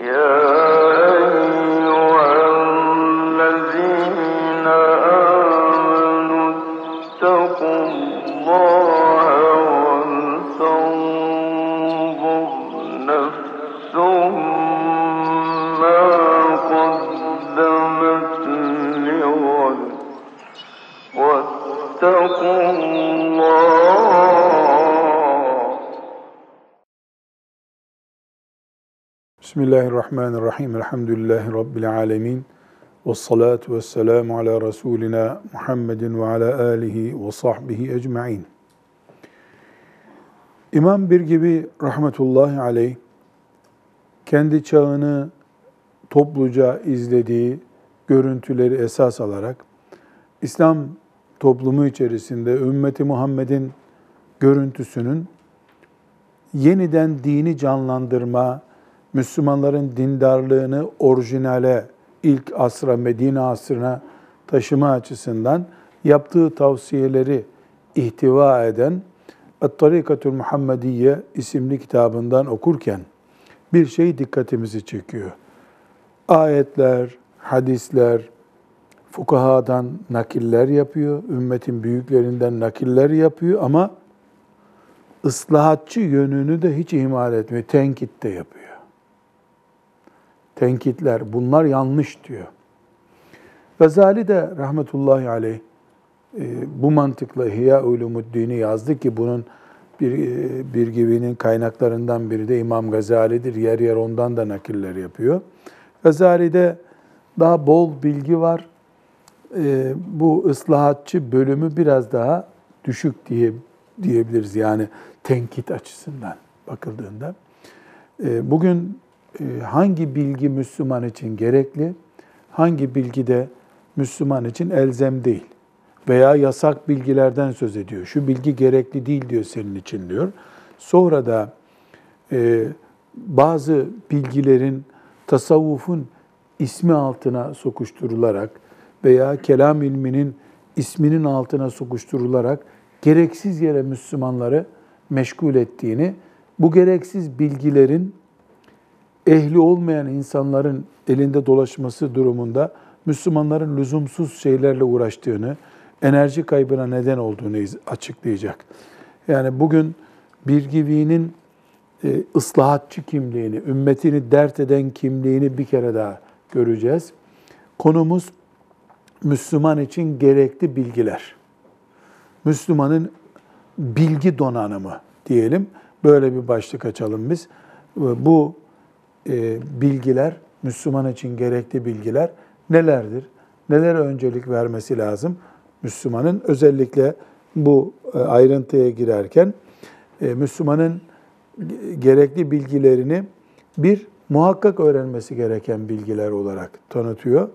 Yeah. Bismillahirrahmanirrahim. Elhamdülillahi Rabbil alemin. Ve salatu ve selamu ala Resulina Muhammedin ve ala alihi ve sahbihi ecma'in. İmam bir gibi rahmetullahi aleyh, kendi çağını topluca izlediği görüntüleri esas alarak, İslam toplumu içerisinde ümmeti Muhammed'in görüntüsünün yeniden dini canlandırma, Müslümanların dindarlığını orijinale, ilk asra, Medine asrına taşıma açısından yaptığı tavsiyeleri ihtiva eden At-Tarikatül Muhammediye isimli kitabından okurken bir şey dikkatimizi çekiyor. Ayetler, hadisler, fukahadan nakiller yapıyor, ümmetin büyüklerinden nakiller yapıyor ama ıslahatçı yönünü de hiç ihmal etmiyor, tenkit de yapıyor tenkitler, bunlar yanlış diyor. Gazali de rahmetullahi aleyh e, bu mantıkla İhya Ulumuddin'i yazdı ki bunun bir, e, bir gibinin kaynaklarından biri de İmam Gazali'dir. Yer yer ondan da nakiller yapıyor. Gazali'de daha bol bilgi var. E, bu ıslahatçı bölümü biraz daha düşük diye diyebiliriz yani tenkit açısından bakıldığında. Bugün hangi bilgi Müslüman için gerekli, hangi bilgi de Müslüman için elzem değil veya yasak bilgilerden söz ediyor. Şu bilgi gerekli değil diyor senin için diyor. Sonra da e, bazı bilgilerin tasavvufun ismi altına sokuşturularak veya kelam ilminin isminin altına sokuşturularak gereksiz yere Müslümanları meşgul ettiğini, bu gereksiz bilgilerin ehli olmayan insanların elinde dolaşması durumunda Müslümanların lüzumsuz şeylerle uğraştığını, enerji kaybına neden olduğunu açıklayacak. Yani bugün Birgivi'nin e, ıslahatçı kimliğini, ümmetini dert eden kimliğini bir kere daha göreceğiz. Konumuz Müslüman için gerekli bilgiler. Müslümanın bilgi donanımı diyelim. Böyle bir başlık açalım biz. Bu e, bilgiler, Müslüman için gerekli bilgiler nelerdir? Nelere öncelik vermesi lazım? Müslümanın özellikle bu e, ayrıntıya girerken e, Müslümanın gerekli bilgilerini bir muhakkak öğrenmesi gereken bilgiler olarak tanıtıyor.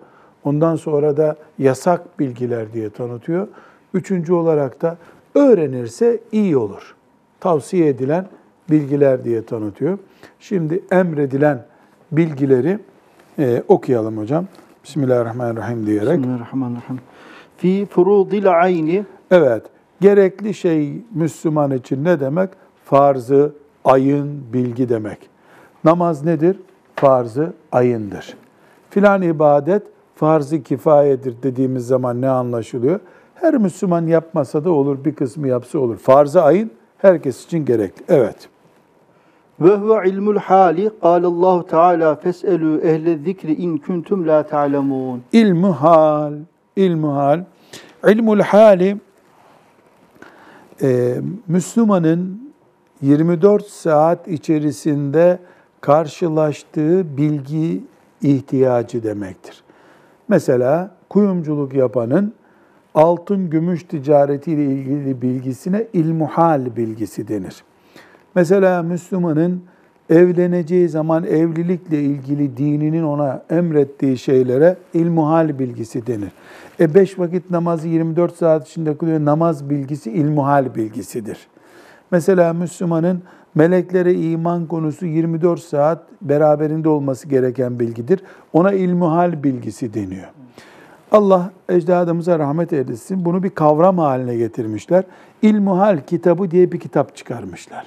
Ondan sonra da yasak bilgiler diye tanıtıyor. Üçüncü olarak da öğrenirse iyi olur. Tavsiye edilen bilgiler diye tanıtıyor. Şimdi emredilen bilgileri e, okuyalım hocam. Bismillahirrahmanirrahim diyerek. Bismillahirrahmanirrahim. Fi furudil ayni. Evet. Gerekli şey Müslüman için ne demek? Farzı, ayın, bilgi demek. Namaz nedir? Farzı, ayındır. Filan ibadet farzı kifayedir dediğimiz zaman ne anlaşılıyor? Her Müslüman yapmasa da olur, bir kısmı yapsa olur. Farzı ayın herkes için gerekli. Evet. Ve huve ilmul hali. Allahu Teala feselu ehle zikri in kuntum la ta'lemun. İlmu hal, ilmu hal. İlmul hali e, Müslümanın 24 saat içerisinde karşılaştığı bilgi ihtiyacı demektir. Mesela kuyumculuk yapanın altın gümüş ticaretiyle ilgili bilgisine ilmuhal bilgisi denir. Mesela Müslümanın evleneceği zaman evlilikle ilgili dininin ona emrettiği şeylere ilmuhal bilgisi denir. E beş vakit namazı 24 saat içinde kılıyor. Namaz bilgisi ilmuhal bilgisidir. Mesela Müslümanın meleklere iman konusu 24 saat beraberinde olması gereken bilgidir. Ona ilmuhal bilgisi deniyor. Allah ecdadımıza rahmet eylesin. Bunu bir kavram haline getirmişler. İlmuhal kitabı diye bir kitap çıkarmışlar.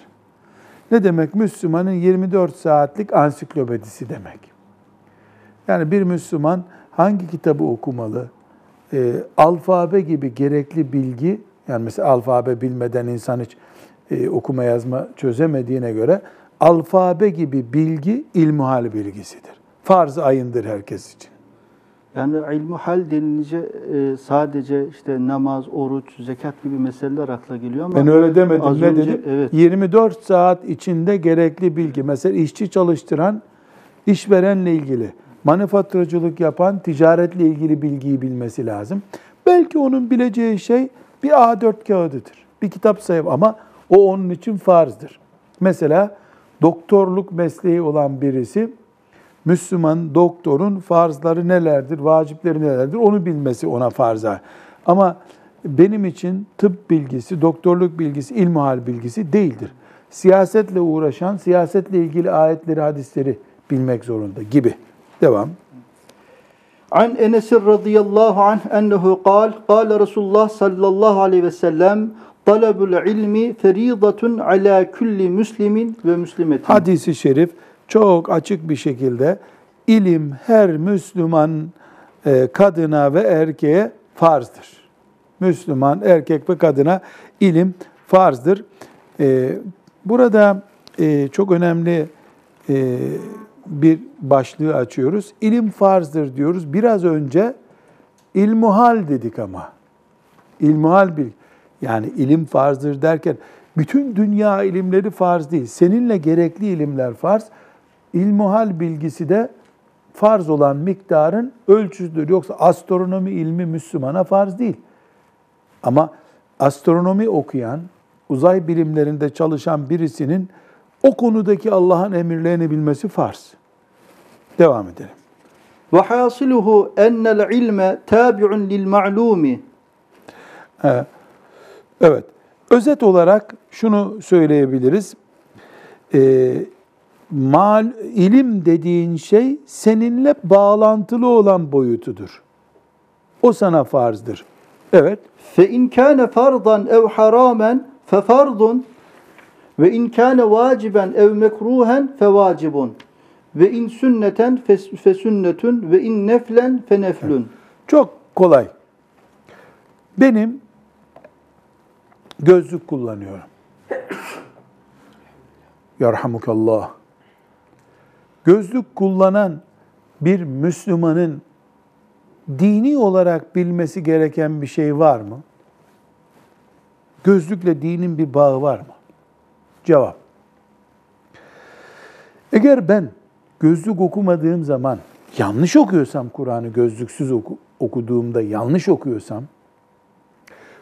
Ne demek? Müslümanın 24 saatlik ansiklopedisi demek. Yani bir Müslüman hangi kitabı okumalı? Ee, alfabe gibi gerekli bilgi, yani mesela alfabe bilmeden insan hiç e, okuma yazma çözemediğine göre alfabe gibi bilgi ilmuhal bilgisidir. Farz ayındır herkes için. Yani ilmu hal denilince e, sadece işte namaz, oruç, zekat gibi meseleler akla geliyor ama Ben öyle demedim. az ne önce- dedim? Evet. 24 saat içinde gerekli bilgi. Mesela işçi çalıştıran işverenle ilgili, manifaturacılık yapan ticaretle ilgili bilgiyi bilmesi lazım. Belki onun bileceği şey bir A4 kağıdıdır. Bir kitap sayı ama o onun için farzdır. Mesela doktorluk mesleği olan birisi Müslüman doktorun farzları nelerdir, vacipleri nelerdir onu bilmesi ona farza. Ama benim için tıp bilgisi, doktorluk bilgisi, ilmuhal bilgisi değildir. Siyasetle uğraşan, siyasetle ilgili ayetleri, hadisleri bilmek zorunda gibi. Devam. An Enes radıyallahu anh ennehu kal, kal Resulullah sallallahu aleyhi ve sellem, talabul ilmi feridatun ala kulli müslimin ve müslimetin. Hadisi şerif çok açık bir şekilde ilim her Müslüman e, kadına ve erkeğe farzdır. Müslüman erkek ve kadına ilim farzdır. E, Burada e, çok önemli bir başlığı açıyoruz. İlim farzdır diyoruz. Biraz önce ilmuhal dedik ama. İlmuhal bil. Yani ilim farzdır derken bütün dünya ilimleri farz değil. Seninle gerekli ilimler farz. İlmuhal bilgisi de farz olan miktarın ölçüsüdür. Yoksa astronomi ilmi Müslümana farz değil. Ama astronomi okuyan, uzay bilimlerinde çalışan birisinin o konudaki Allah'ın emirlerini bilmesi farz. Devam edelim. Ve hasiluhu ennel ilme tabi'un lil ma'lumi. He. Evet. Özet olarak şunu söyleyebiliriz. Ee, mal, ilim dediğin şey seninle bağlantılı olan boyutudur. O sana farzdır. Evet. Fe in kana fardan ev haramen fe fardun ve in kana vaciben ev mekruhen fe vacibun ve in sünneten fe, sünnetun ve in neflen fe neflun. Çok kolay. Benim gözlük kullanıyorum. Yarhamukallah. Gözlük kullanan bir Müslümanın dini olarak bilmesi gereken bir şey var mı? Gözlükle dinin bir bağı var mı? Cevap. Eğer ben gözlük okumadığım zaman yanlış okuyorsam Kur'an'ı gözlüksüz oku, okuduğumda yanlış okuyorsam,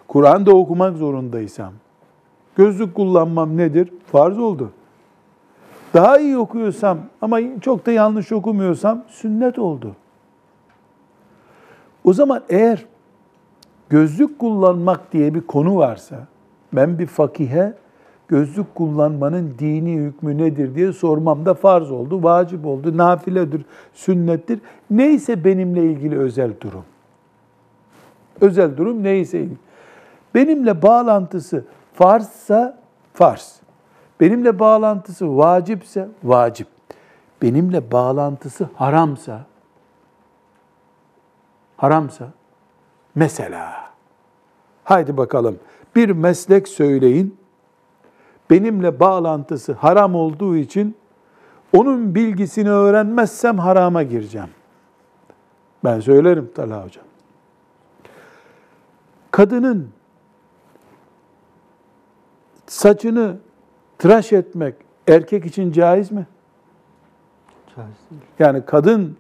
Kur'an'da okumak zorundaysam, gözlük kullanmam nedir? Farz oldu. Daha iyi okuyorsam ama çok da yanlış okumuyorsam sünnet oldu. O zaman eğer gözlük kullanmak diye bir konu varsa, ben bir fakihe gözlük kullanmanın dini hükmü nedir diye sormam da farz oldu, vacip oldu, nafiledir, sünnettir. Neyse benimle ilgili özel durum. Özel durum neyse ilgili. Benimle bağlantısı farzsa farz. Benimle bağlantısı vacipse vacip. Benimle bağlantısı haramsa haramsa mesela haydi bakalım bir meslek söyleyin benimle bağlantısı haram olduğu için onun bilgisini öğrenmezsem harama gireceğim. Ben söylerim Talha Hocam. Kadının saçını tıraş etmek erkek için caiz mi? Caiz değil. Yani kadın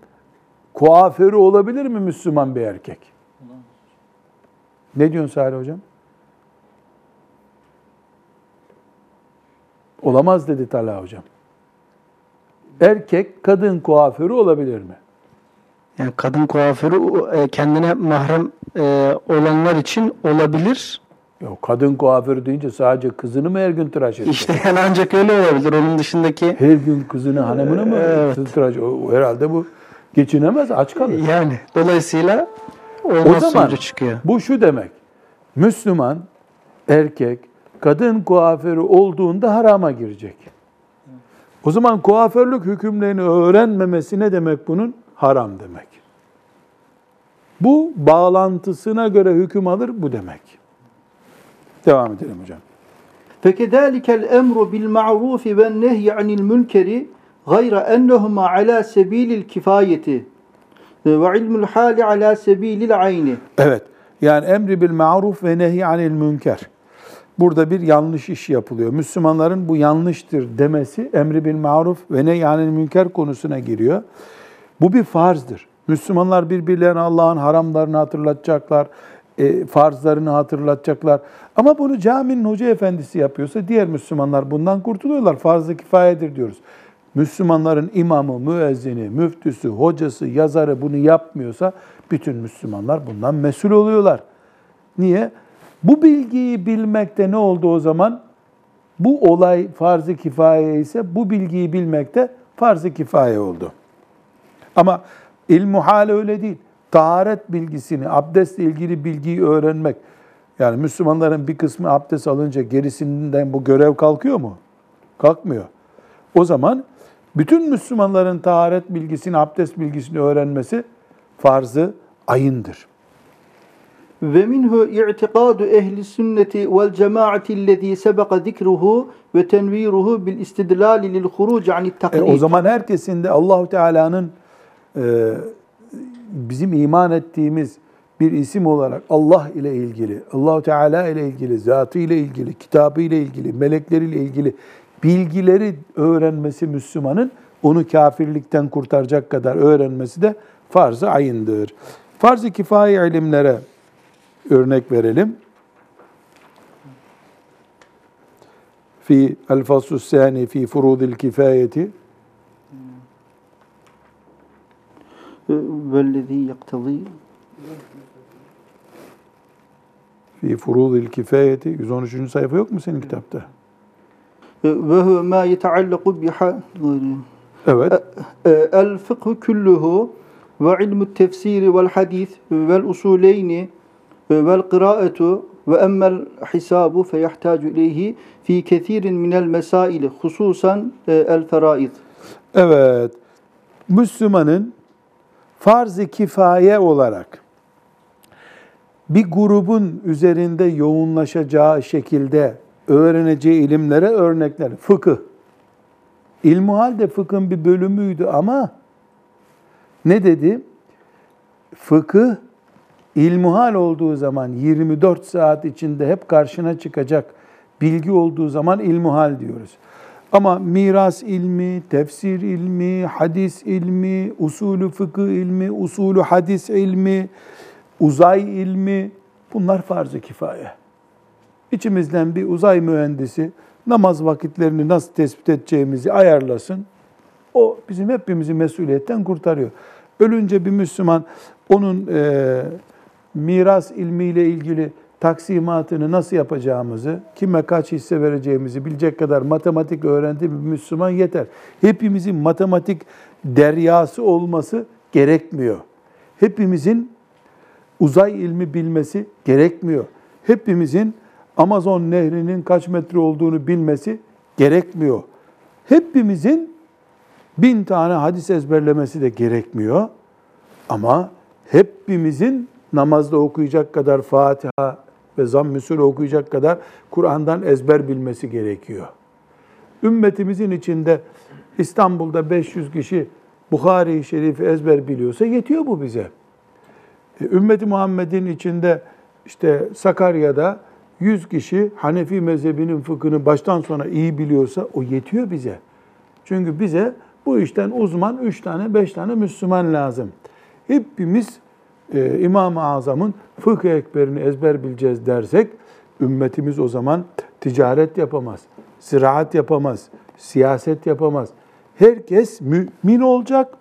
kuaförü olabilir mi Müslüman bir erkek? Ne diyorsun Salih Hocam? Olamaz dedi Talha Hocam. Erkek kadın kuaförü olabilir mi? Yani kadın kuaförü e, kendine mahrem e, olanlar için olabilir. Yok kadın kuaförü deyince sadece kızını mı her gün tıraş edecek? İşte yani ancak öyle olabilir. Onun dışındaki Her gün kızını, hanımını mı Evet. tıraş o- Herhalde bu geçinemez, aç kalır. yani dolayısıyla O zaman çıkıyor. bu şu demek. Müslüman erkek kadın kuaförü olduğunda harama girecek. O zaman kuaförlük hükümlerini öğrenmemesi ne demek bunun? Haram demek. Bu bağlantısına göre hüküm alır bu demek. Devam edelim hocam. فكذلك الأمر بالمعروف والنهي عن المنكر غير أنهما على سبيل الكفاية وعلم الحال على سبيل العين Evet. Yani emri bil maruf ve nehy anil münker. Burada bir yanlış iş yapılıyor. Müslümanların bu yanlıştır demesi emri bil maruf ve nehy anil münker konusuna giriyor. Bu bir farzdır. Müslümanlar birbirlerine Allah'ın haramlarını hatırlatacaklar, e, farzlarını hatırlatacaklar. Ama bunu caminin hoca efendisi yapıyorsa diğer Müslümanlar bundan kurtuluyorlar. Farz-ı kifayedir diyoruz. Müslümanların imamı, müezzini, müftüsü, hocası, yazarı bunu yapmıyorsa bütün Müslümanlar bundan mesul oluyorlar. Niye? Bu bilgiyi bilmekte ne oldu o zaman? Bu olay farz-ı kifaye ise bu bilgiyi bilmekte farz-ı kifaye oldu. Ama ilmuhal öyle değil. Taharet bilgisini, abdestle ilgili bilgiyi öğrenmek. Yani Müslümanların bir kısmı abdest alınca gerisinden bu görev kalkıyor mu? Kalkmıyor. O zaman bütün Müslümanların taharet bilgisini, abdest bilgisini öğrenmesi farzı ayındır. ve minhu i'tikadu ehli sünneti vel cemaati ellezî sebeka zikruhu ve tenviruhu bil istidlali lil huruc anit E, taklid. o zaman herkesin de Allahu Teala'nın e, bizim iman ettiğimiz bir isim olarak Allah ile ilgili, Allahu Teala ile ilgili, zatı ile ilgili, kitabı ile ilgili, melekleriyle ilgili bilgileri öğrenmesi Müslümanın onu kafirlikten kurtaracak kadar öğrenmesi de farz-ı ayındır. Farz-ı kifaye ilimlere örnek verelim. Fi el-faslu sani fi furudil kifayeti vellezî yaktazî fi furudil kifayeti 113. sayfa yok mu senin kitapta? ve huve ma yeteallaku biha Evet. el fıkhu kulluhu ve ilmu tefsiri vel hadis vel usuleyni vel kıraatu ve emmel hisabu feyahtacu ileyhi fi kethirin minel mesaili hususan el feraid. Evet. Müslümanın farz-ı kifaye olarak bir grubun üzerinde yoğunlaşacağı şekilde öğreneceği ilimlere örnekler. Fıkıh. İlmuhal de fıkhın bir bölümüydü ama ne dedi? Fıkıh ilmuhal olduğu zaman 24 saat içinde hep karşına çıkacak bilgi olduğu zaman ilmuhal diyoruz. Ama miras ilmi, tefsir ilmi, hadis ilmi, usulü fıkıh ilmi, usulü hadis ilmi, uzay ilmi bunlar farz-ı kifaye. İçimizden bir uzay mühendisi namaz vakitlerini nasıl tespit edeceğimizi ayarlasın. O bizim hepimizi mesuliyetten kurtarıyor. Ölünce bir Müslüman onun e, miras ilmiyle ilgili taksimatını nasıl yapacağımızı, kime kaç hisse vereceğimizi bilecek kadar matematik öğrendi bir Müslüman yeter. Hepimizin matematik deryası olması gerekmiyor. Hepimizin uzay ilmi bilmesi gerekmiyor. Hepimizin Amazon nehrinin kaç metre olduğunu bilmesi gerekmiyor. Hepimizin bin tane hadis ezberlemesi de gerekmiyor. Ama hepimizin namazda okuyacak kadar Fatiha ve zamm-ı okuyacak kadar Kur'an'dan ezber bilmesi gerekiyor. Ümmetimizin içinde İstanbul'da 500 kişi Bukhari-i Şerif'i ezber biliyorsa yetiyor bu bize. E, Ümmeti Muhammed'in içinde işte Sakarya'da 100 kişi Hanefi mezhebinin fıkhını baştan sona iyi biliyorsa o yetiyor bize. Çünkü bize bu işten uzman 3 tane 5 tane Müslüman lazım. Hepimiz e, İmam-ı Azam'ın fıkıh ekberini ezber bileceğiz dersek ümmetimiz o zaman ticaret yapamaz, ziraat yapamaz, siyaset yapamaz. Herkes mümin olacak.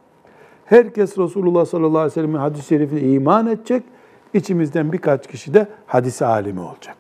Herkes Resulullah sallallahu aleyhi ve sellem'in hadis-i şerifine iman edecek. İçimizden birkaç kişi de hadis alimi olacak.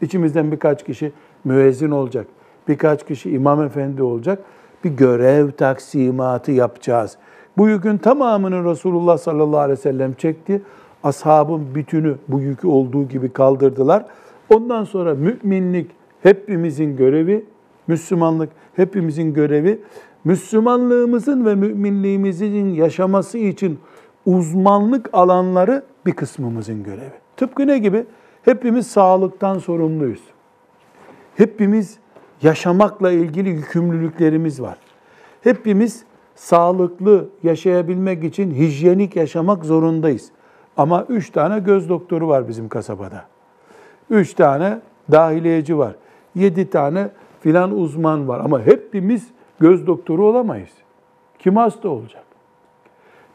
İçimizden birkaç kişi müezzin olacak. Birkaç kişi imam efendi olacak. Bir görev taksimatı yapacağız. Bu yükün tamamını Resulullah sallallahu aleyhi ve sellem çekti. Ashabın bütünü bu yükü olduğu gibi kaldırdılar. Ondan sonra müminlik hepimizin görevi, Müslümanlık hepimizin görevi. Müslümanlığımızın ve müminliğimizin yaşaması için uzmanlık alanları bir kısmımızın görevi. Tıpkı ne gibi? Hepimiz sağlıktan sorumluyuz. Hepimiz yaşamakla ilgili yükümlülüklerimiz var. Hepimiz sağlıklı yaşayabilmek için hijyenik yaşamak zorundayız. Ama üç tane göz doktoru var bizim kasabada. Üç tane dahiliyeci var. Yedi tane filan uzman var. Ama hepimiz göz doktoru olamayız. Kim hasta olacak?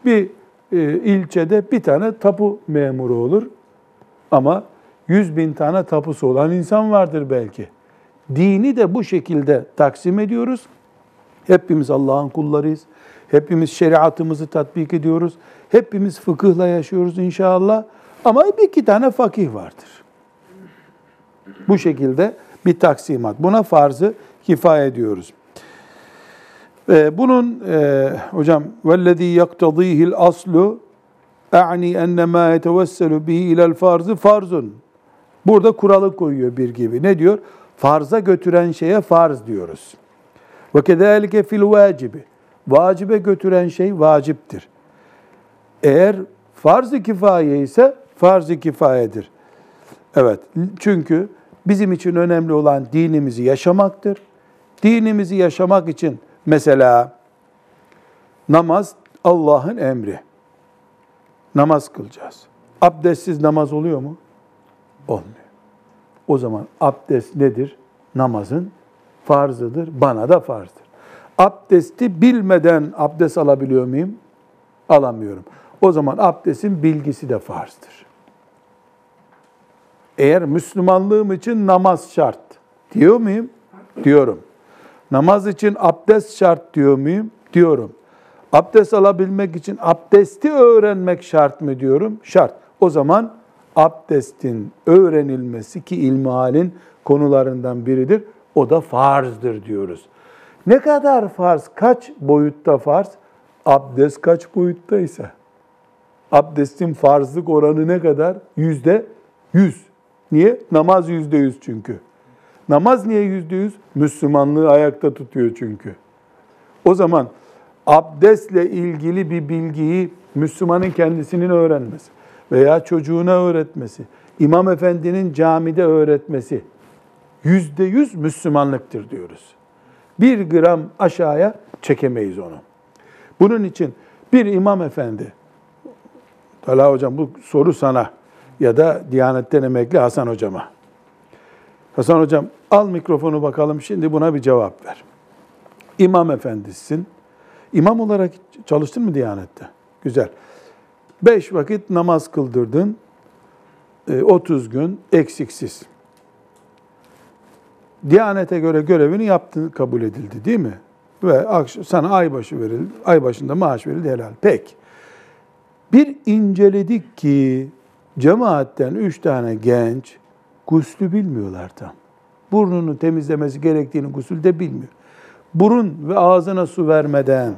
Bir e, ilçede bir tane tapu memuru olur. Ama yüz bin tane tapusu olan insan vardır belki. Dini de bu şekilde taksim ediyoruz. Hepimiz Allah'ın kullarıyız. Hepimiz şeriatımızı tatbik ediyoruz. Hepimiz fıkıhla yaşıyoruz inşallah. Ama bir iki tane fakih vardır. Bu şekilde bir taksimat. Buna farzı kifaya diyoruz. Ee, bunun e, hocam vellezî yaktadîhil aslu a'ni enne mâ yetevesselu bihi ilel farzı farzun. Burada kuralı koyuyor bir gibi. Ne diyor? Farza götüren şeye farz diyoruz. Ve kedâlike fil vacibi. Vacibe götüren şey vaciptir. Eğer farz-ı kifaye ise farz-ı kifayedir. Evet, çünkü bizim için önemli olan dinimizi yaşamaktır. Dinimizi yaşamak için mesela namaz Allah'ın emri. Namaz kılacağız. Abdestsiz namaz oluyor mu? Olmuyor. O zaman abdest nedir? Namazın farzıdır. Bana da farzdır. Abdesti bilmeden abdest alabiliyor muyum? Alamıyorum. O zaman abdestin bilgisi de farzdır. Eğer Müslümanlığım için namaz şart diyor muyum? Diyorum. Namaz için abdest şart diyor muyum? Diyorum. Abdest alabilmek için abdesti öğrenmek şart mı diyorum? Şart. O zaman abdestin öğrenilmesi ki ilmihalin konularından biridir. O da farzdır diyoruz. Ne kadar farz? Kaç boyutta farz? Abdest kaç boyuttaysa. Abdestin farzlık oranı ne kadar? Yüzde yüz. Niye? Namaz yüzde yüz çünkü. Namaz niye yüzde yüz? Müslümanlığı ayakta tutuyor çünkü. O zaman abdestle ilgili bir bilgiyi Müslümanın kendisinin öğrenmesi veya çocuğuna öğretmesi, imam efendinin camide öğretmesi yüzde yüz Müslümanlıktır diyoruz. Bir gram aşağıya çekemeyiz onu. Bunun için bir imam efendi, Talha hocam bu soru sana ya da Diyanet'ten emekli Hasan hocama. Hasan hocam al mikrofonu bakalım şimdi buna bir cevap ver. İmam efendisin. İmam olarak çalıştın mı Diyanet'te? Güzel. Beş vakit namaz kıldırdın. 30 gün eksiksiz. Diyanete göre görevini yaptın, kabul edildi değil mi? Ve sana aybaşı verildi, ay başında maaş verildi helal. Peki. Bir inceledik ki cemaatten üç tane genç guslü bilmiyorlar tam. Burnunu temizlemesi gerektiğini gusül de bilmiyor. Burun ve ağzına su vermeden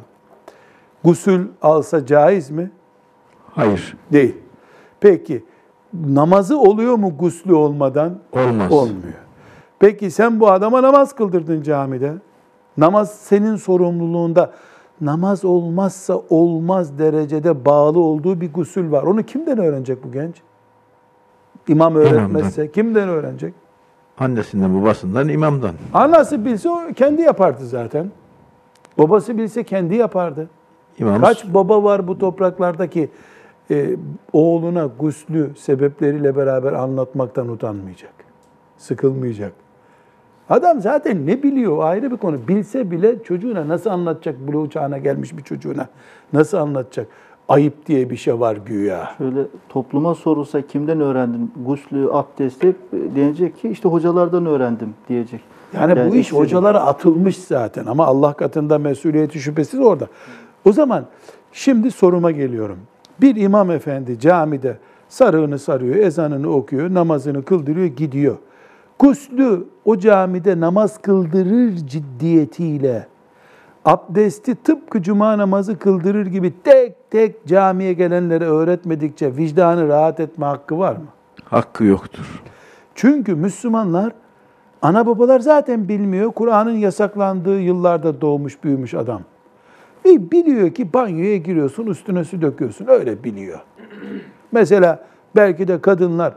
gusül alsa caiz mi? Hayır. Değil. Peki namazı oluyor mu guslü olmadan? Olmaz. Olmuyor. Peki sen bu adama namaz kıldırdın camide. Namaz senin sorumluluğunda. Namaz olmazsa olmaz derecede bağlı olduğu bir gusül var. Onu kimden öğrenecek bu genç? İmam öğretmezse kimden öğrenecek? Annesinden, babasından, imamdan. Anası bilse o kendi yapardı zaten. Babası bilse kendi yapardı. İmam Kaç baba var bu topraklardaki e, oğluna guslü sebepleriyle beraber anlatmaktan utanmayacak. Sıkılmayacak. Adam zaten ne biliyor ayrı bir konu. Bilse bile çocuğuna nasıl anlatacak bu uçağına gelmiş bir çocuğuna? Nasıl anlatacak? Ayıp diye bir şey var güya. Şöyle topluma sorulsa kimden öğrendin guslü, abdesti denecek ki işte hocalardan öğrendim diyecek. Yani, bu iş hocalara atılmış zaten ama Allah katında mesuliyeti şüphesiz orada. O zaman şimdi soruma geliyorum. Bir imam efendi camide sarığını sarıyor, ezanını okuyor, namazını kıldırıyor, gidiyor. Guslü o camide namaz kıldırır ciddiyetiyle abdesti tıpkı cuma namazı kıldırır gibi tek tek camiye gelenlere öğretmedikçe vicdanı rahat etme hakkı var mı? hakkı yoktur. Çünkü Müslümanlar Ana babalar zaten bilmiyor. Kur'an'ın yasaklandığı yıllarda doğmuş büyümüş adam. E biliyor ki banyoya giriyorsun, üstüne su döküyorsun. Öyle biliyor. Mesela belki de kadınlar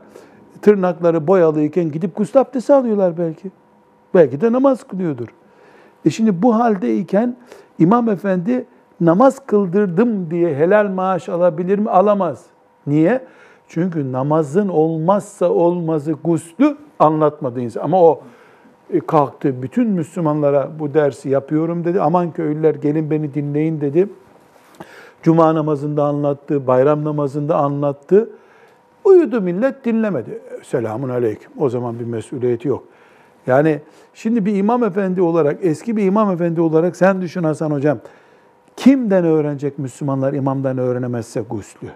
tırnakları boyalıyken gidip gusül abdesti alıyorlar belki. Belki de namaz kılıyordur. E şimdi bu haldeyken imam efendi namaz kıldırdım diye helal maaş alabilir mi? Alamaz. Niye? Çünkü namazın olmazsa olmazı guslü anlatmadı insan. Ama o e, kalktı bütün Müslümanlara bu dersi yapıyorum dedi. Aman köylüler gelin beni dinleyin dedi. Cuma namazında anlattı, bayram namazında anlattı. Uyudu millet dinlemedi. Selamun aleyküm. O zaman bir mesuliyeti yok. Yani şimdi bir imam efendi olarak, eski bir imam efendi olarak sen düşün Hasan hocam. Kimden öğrenecek Müslümanlar imamdan öğrenemezse guslü?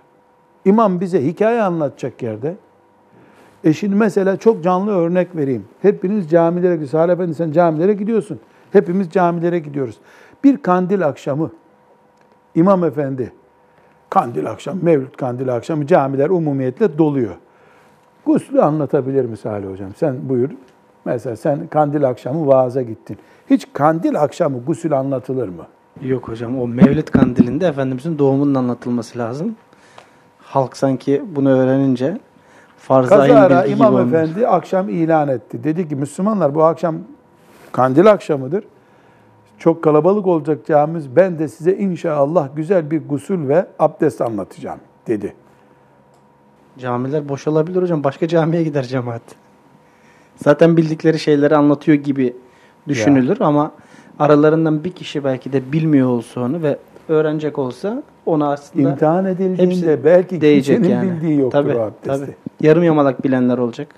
İmam bize hikaye anlatacak yerde. E şimdi mesela çok canlı örnek vereyim. Hepiniz camilere gidiyorsunuz. Salih Efendi sen camilere gidiyorsun. Hepimiz camilere gidiyoruz. Bir kandil akşamı İmam Efendi kandil akşam, Mevlüt kandil akşamı camiler umumiyetle doluyor. Guslü anlatabilir mi Salih Hocam? Sen buyur. Mesela sen kandil akşamı vaaza gittin. Hiç kandil akşamı gusül anlatılır mı? Yok hocam o Mevlid kandilinde Efendimizin doğumunun anlatılması lazım. Halk sanki bunu öğrenince farz-ı ayn Kazara bilgi İmam gibi olmuş. Efendi akşam ilan etti. Dedi ki Müslümanlar bu akşam kandil akşamıdır. Çok kalabalık olacak camimiz. Ben de size inşallah güzel bir gusül ve abdest anlatacağım dedi. Camiler boş olabilir hocam. Başka camiye gider cemaat. Zaten bildikleri şeyleri anlatıyor gibi düşünülür ama aralarından bir kişi belki de bilmiyor olsa onu ve öğrenecek olsa ona aslında İmtihan edildiğinde hepsi belki değecek kimsenin yani. bildiği yoktur Tabii, abdesti. tabii. Yarım yamalak bilenler olacak.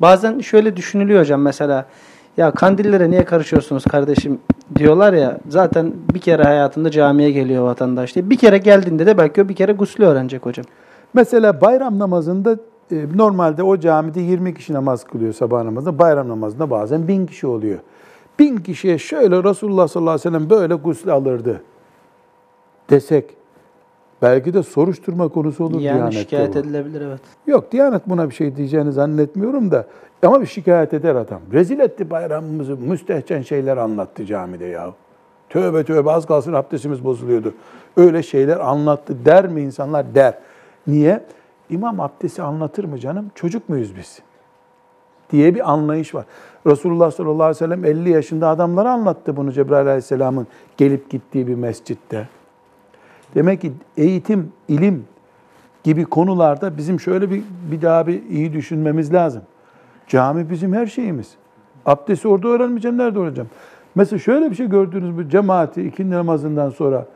Bazen şöyle düşünülüyor hocam mesela ya kandillere niye karışıyorsunuz kardeşim diyorlar ya zaten bir kere hayatında camiye geliyor vatandaş diye. Bir kere geldiğinde de belki o bir kere guslü öğrenecek hocam. Mesela bayram namazında e, normalde o camide 20 kişi namaz kılıyor sabah namazında. Bayram namazında bazen 1000 kişi oluyor. 1000 kişiye şöyle Resulullah sallallahu aleyhi ve sellem böyle gusül alırdı desek belki de soruşturma konusu olur yani Diyanet'te şikayet bu. edilebilir evet. Yok Diyanet buna bir şey diyeceğini zannetmiyorum da ama bir şikayet eder adam. Rezil etti bayramımızı, müstehcen şeyler anlattı camide ya. Tövbe tövbe az kalsın abdestimiz bozuluyordu. Öyle şeyler anlattı der mi insanlar? Der. Niye? İmam abdesti anlatır mı canım? Çocuk muyuz biz? diye bir anlayış var. Resulullah sallallahu aleyhi ve sellem 50 yaşında adamlara anlattı bunu Cebrail aleyhisselamın gelip gittiği bir mescitte. Demek ki eğitim, ilim gibi konularda bizim şöyle bir, bir daha bir iyi düşünmemiz lazım. Cami bizim her şeyimiz. Abdesti orada öğrenmeyeceğim, nerede öğreneceğim? Mesela şöyle bir şey gördünüz mü? Cemaati ikindi namazından sonra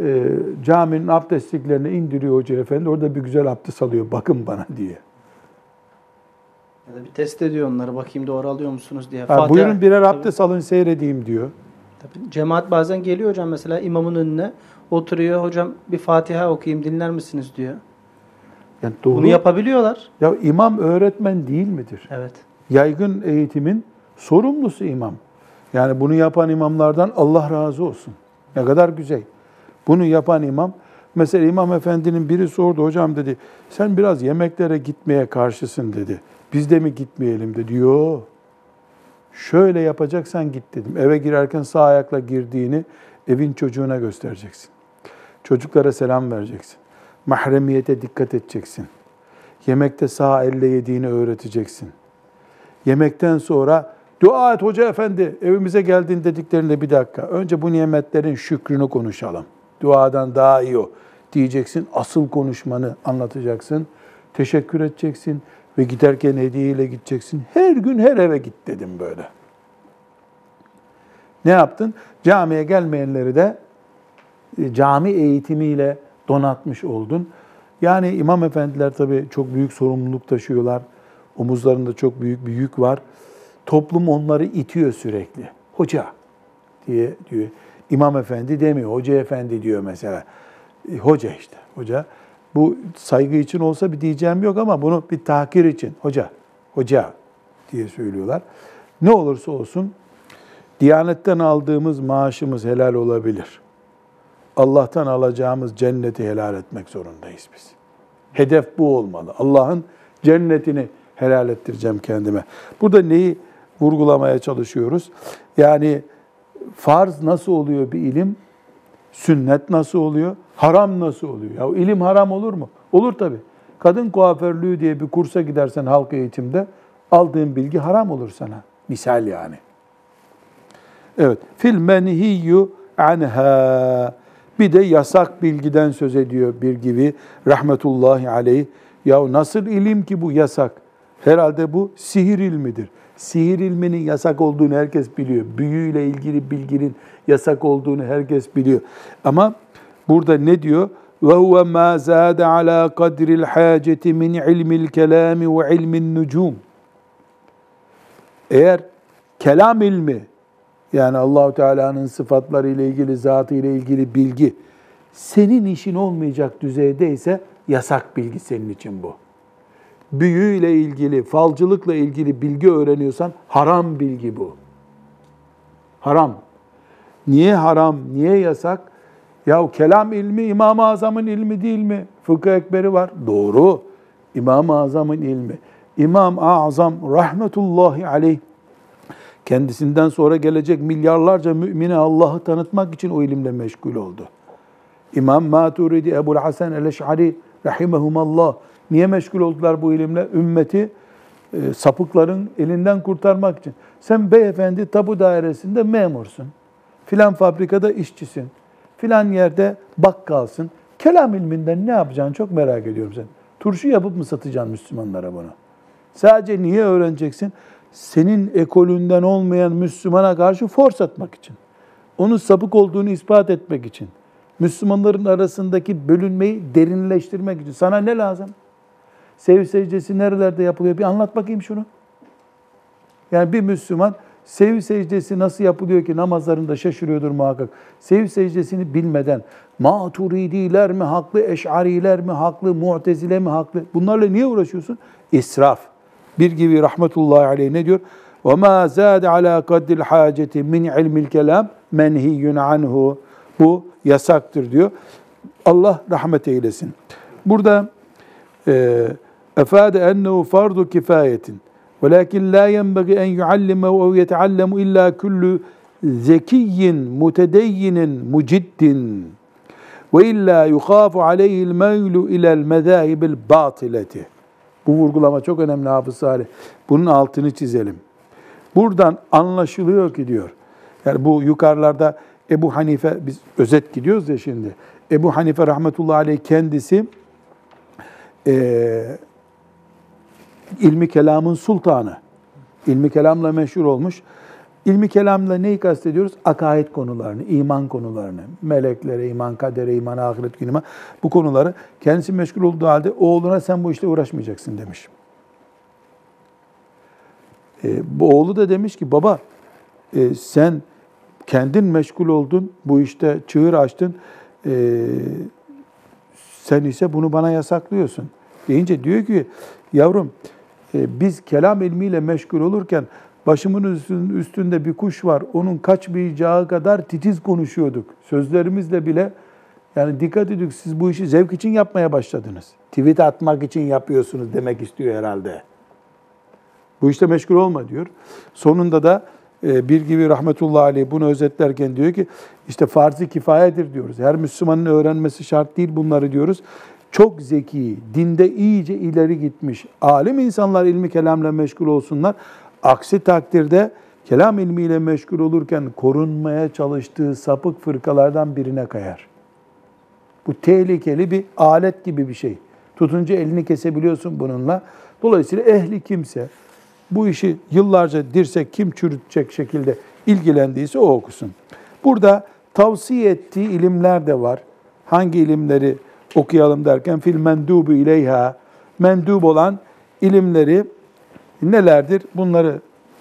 e, caminin abdestliklerini indiriyor hoca efendi. Orada bir güzel abdest alıyor. Bakın bana diye. Ya da bir test ediyor onları bakayım doğru alıyor musunuz diye. Ha, Fatiha- buyurun birer Tabii. abdest alın seyredeyim diyor. Tabii. Cemaat bazen geliyor hocam mesela imamın önüne oturuyor hocam bir Fatiha okuyayım dinler misiniz diyor. Yani doğru. Bunu yapabiliyorlar. ya imam öğretmen değil midir? Evet. Yaygın eğitimin sorumlusu imam. Yani bunu yapan imamlardan Allah razı olsun. Ne kadar güzel. Bunu yapan imam, mesela imam efendinin biri sordu, hocam dedi, sen biraz yemeklere gitmeye karşısın dedi. Biz de mi gitmeyelim dedi. Yo. Şöyle yapacaksan git dedim. Eve girerken sağ ayakla girdiğini evin çocuğuna göstereceksin. Çocuklara selam vereceksin. Mahremiyete dikkat edeceksin. Yemekte sağ elle yediğini öğreteceksin. Yemekten sonra dua et hoca efendi evimize geldin dediklerinde bir dakika. Önce bu nimetlerin şükrünü konuşalım. Duadan daha iyi o diyeceksin. Asıl konuşmanı anlatacaksın. Teşekkür edeceksin ve giderken hediyeyle gideceksin. Her gün her eve git dedim böyle. Ne yaptın? Camiye gelmeyenleri de e, cami eğitimiyle donatmış oldun. Yani imam efendiler tabii çok büyük sorumluluk taşıyorlar. Omuzlarında çok büyük bir yük var. Toplum onları itiyor sürekli. Hoca diye diyor. İmam efendi demiyor. Hoca efendi diyor mesela. E, Hoca işte. Hoca. Bu saygı için olsa bir diyeceğim yok ama bunu bir tahkir için. Hoca. Hoca diye söylüyorlar. Ne olursa olsun Diyanetten aldığımız maaşımız helal olabilir. Allah'tan alacağımız cenneti helal etmek zorundayız biz. Hedef bu olmalı. Allah'ın cennetini helal ettireceğim kendime. Burada neyi vurgulamaya çalışıyoruz. Yani farz nasıl oluyor bir ilim? Sünnet nasıl oluyor? Haram nasıl oluyor? Ya ilim haram olur mu? Olur tabi. Kadın kuaförlüğü diye bir kursa gidersen halk eğitimde aldığın bilgi haram olur sana. Misal yani. Evet. Fil menhiyyu anha. Bir de yasak bilgiden söz ediyor bir gibi rahmetullahi aleyh. Ya nasıl ilim ki bu yasak? Herhalde bu sihir ilmidir. Sihir ilminin yasak olduğunu herkes biliyor. Büyüyle ilgili bilginin yasak olduğunu herkes biliyor. Ama burada ne diyor? Ve huve ma zade ala kadril haceti min ilmil kelami ve ilmin nucum. Eğer kelam ilmi yani Allahu Teala'nın sıfatları ile ilgili, zatı ile ilgili bilgi senin işin olmayacak düzeydeyse yasak bilgi senin için bu. Büyüyle ilgili, falcılıkla ilgili bilgi öğreniyorsan haram bilgi bu. Haram. Niye haram, niye yasak? Ya kelam ilmi İmam-ı Azam'ın ilmi değil mi? Fıkıh ekberi var. Doğru. İmam-ı Azam'ın ilmi. İmam-ı Azam rahmetullahi aleyh kendisinden sonra gelecek milyarlarca mümine Allah'ı tanıtmak için o ilimle meşgul oldu. İmam Maturidi, Ebu'l Hasan el-Eş'ari rahimehumallah niye meşgul oldular bu ilimle? Ümmeti e, sapıkların elinden kurtarmak için. Sen beyefendi tabu dairesinde memursun. Filan fabrikada işçisin. Filan yerde bakkalsın. Kelam ilminden ne yapacağını çok merak ediyorum sen. Turşu yapıp mı satacaksın Müslümanlara bunu? Sadece niye öğreneceksin? Senin ekolünden olmayan Müslümana karşı force atmak için. Onun sapık olduğunu ispat etmek için. Müslümanların arasındaki bölünmeyi derinleştirmek için. Sana ne lazım? Sev secdesi nerelerde yapılıyor? Bir anlat bakayım şunu. Yani bir Müslüman sev secdesi nasıl yapılıyor ki namazlarında şaşırıyordur muhakkak. Sev secdesini bilmeden maturidiler mi haklı, eş'ariler mi haklı, mu'tezile mi haklı? Bunlarla niye uğraşıyorsun? İsraf. Bir gibi rahmetullahi aleyh ne diyor? وَمَا زَادَ عَلَى قَدِّ الْحَاجَةِ مِنْ عِلْمِ الْكَلَامِ مَنْهِيٌّ anhu. Bu yasaktır diyor. Allah rahmet eylesin. Burada efade ennehu fardu kifayetin. Velakin la yenbagi en yuallimehu ev yeteallemu illa kullu zekiyyin, mutedeyyinin, muciddin. Ve illa yukhafu aleyhi'l meylu ila'l mezahibil batileti. Bu vurgulama çok önemli Hafız Salih. Bunun altını çizelim. Buradan anlaşılıyor ki diyor. Yani bu yukarılarda Ebu Hanife, biz özet gidiyoruz ya şimdi. Ebu Hanife rahmetullahi aleyh kendisi e, ilmi kelamın sultanı. İlmi kelamla meşhur olmuş. İlmi kelamla neyi kastediyoruz? Akaid konularını, iman konularını, meleklere, iman, kadere, iman, ahiret günü, bu konuları kendisi meşgul olduğu halde oğluna sen bu işle uğraşmayacaksın demiş. E, bu oğlu da demiş ki baba e, sen kendin meşgul oldun, bu işte çığır açtın, e, sen ise bunu bana yasaklıyorsun. Deyince diyor ki yavrum biz kelam ilmiyle meşgul olurken başımın üstünde bir kuş var. Onun kaçmayacağı kadar titiz konuşuyorduk. Sözlerimizle bile yani dikkat edin siz bu işi zevk için yapmaya başladınız. Tweet atmak için yapıyorsunuz demek istiyor herhalde. Bu işte meşgul olma diyor. Sonunda da e, bir gibi rahmetullahi aleyh bunu özetlerken diyor ki işte farz-ı kifayedir diyoruz. Her Müslümanın öğrenmesi şart değil bunları diyoruz. Çok zeki, dinde iyice ileri gitmiş alim insanlar ilmi kelamla meşgul olsunlar. Aksi takdirde kelam ilmiyle meşgul olurken korunmaya çalıştığı sapık fırkalardan birine kayar. Bu tehlikeli bir alet gibi bir şey. Tutunca elini kesebiliyorsun bununla. Dolayısıyla ehli kimse bu işi yıllarca dirsek kim çürütecek şekilde ilgilendiyse o okusun. Burada tavsiye ettiği ilimler de var. Hangi ilimleri okuyalım derken fil mendubu ileyha mendub olan ilimleri nelerdir? Bunları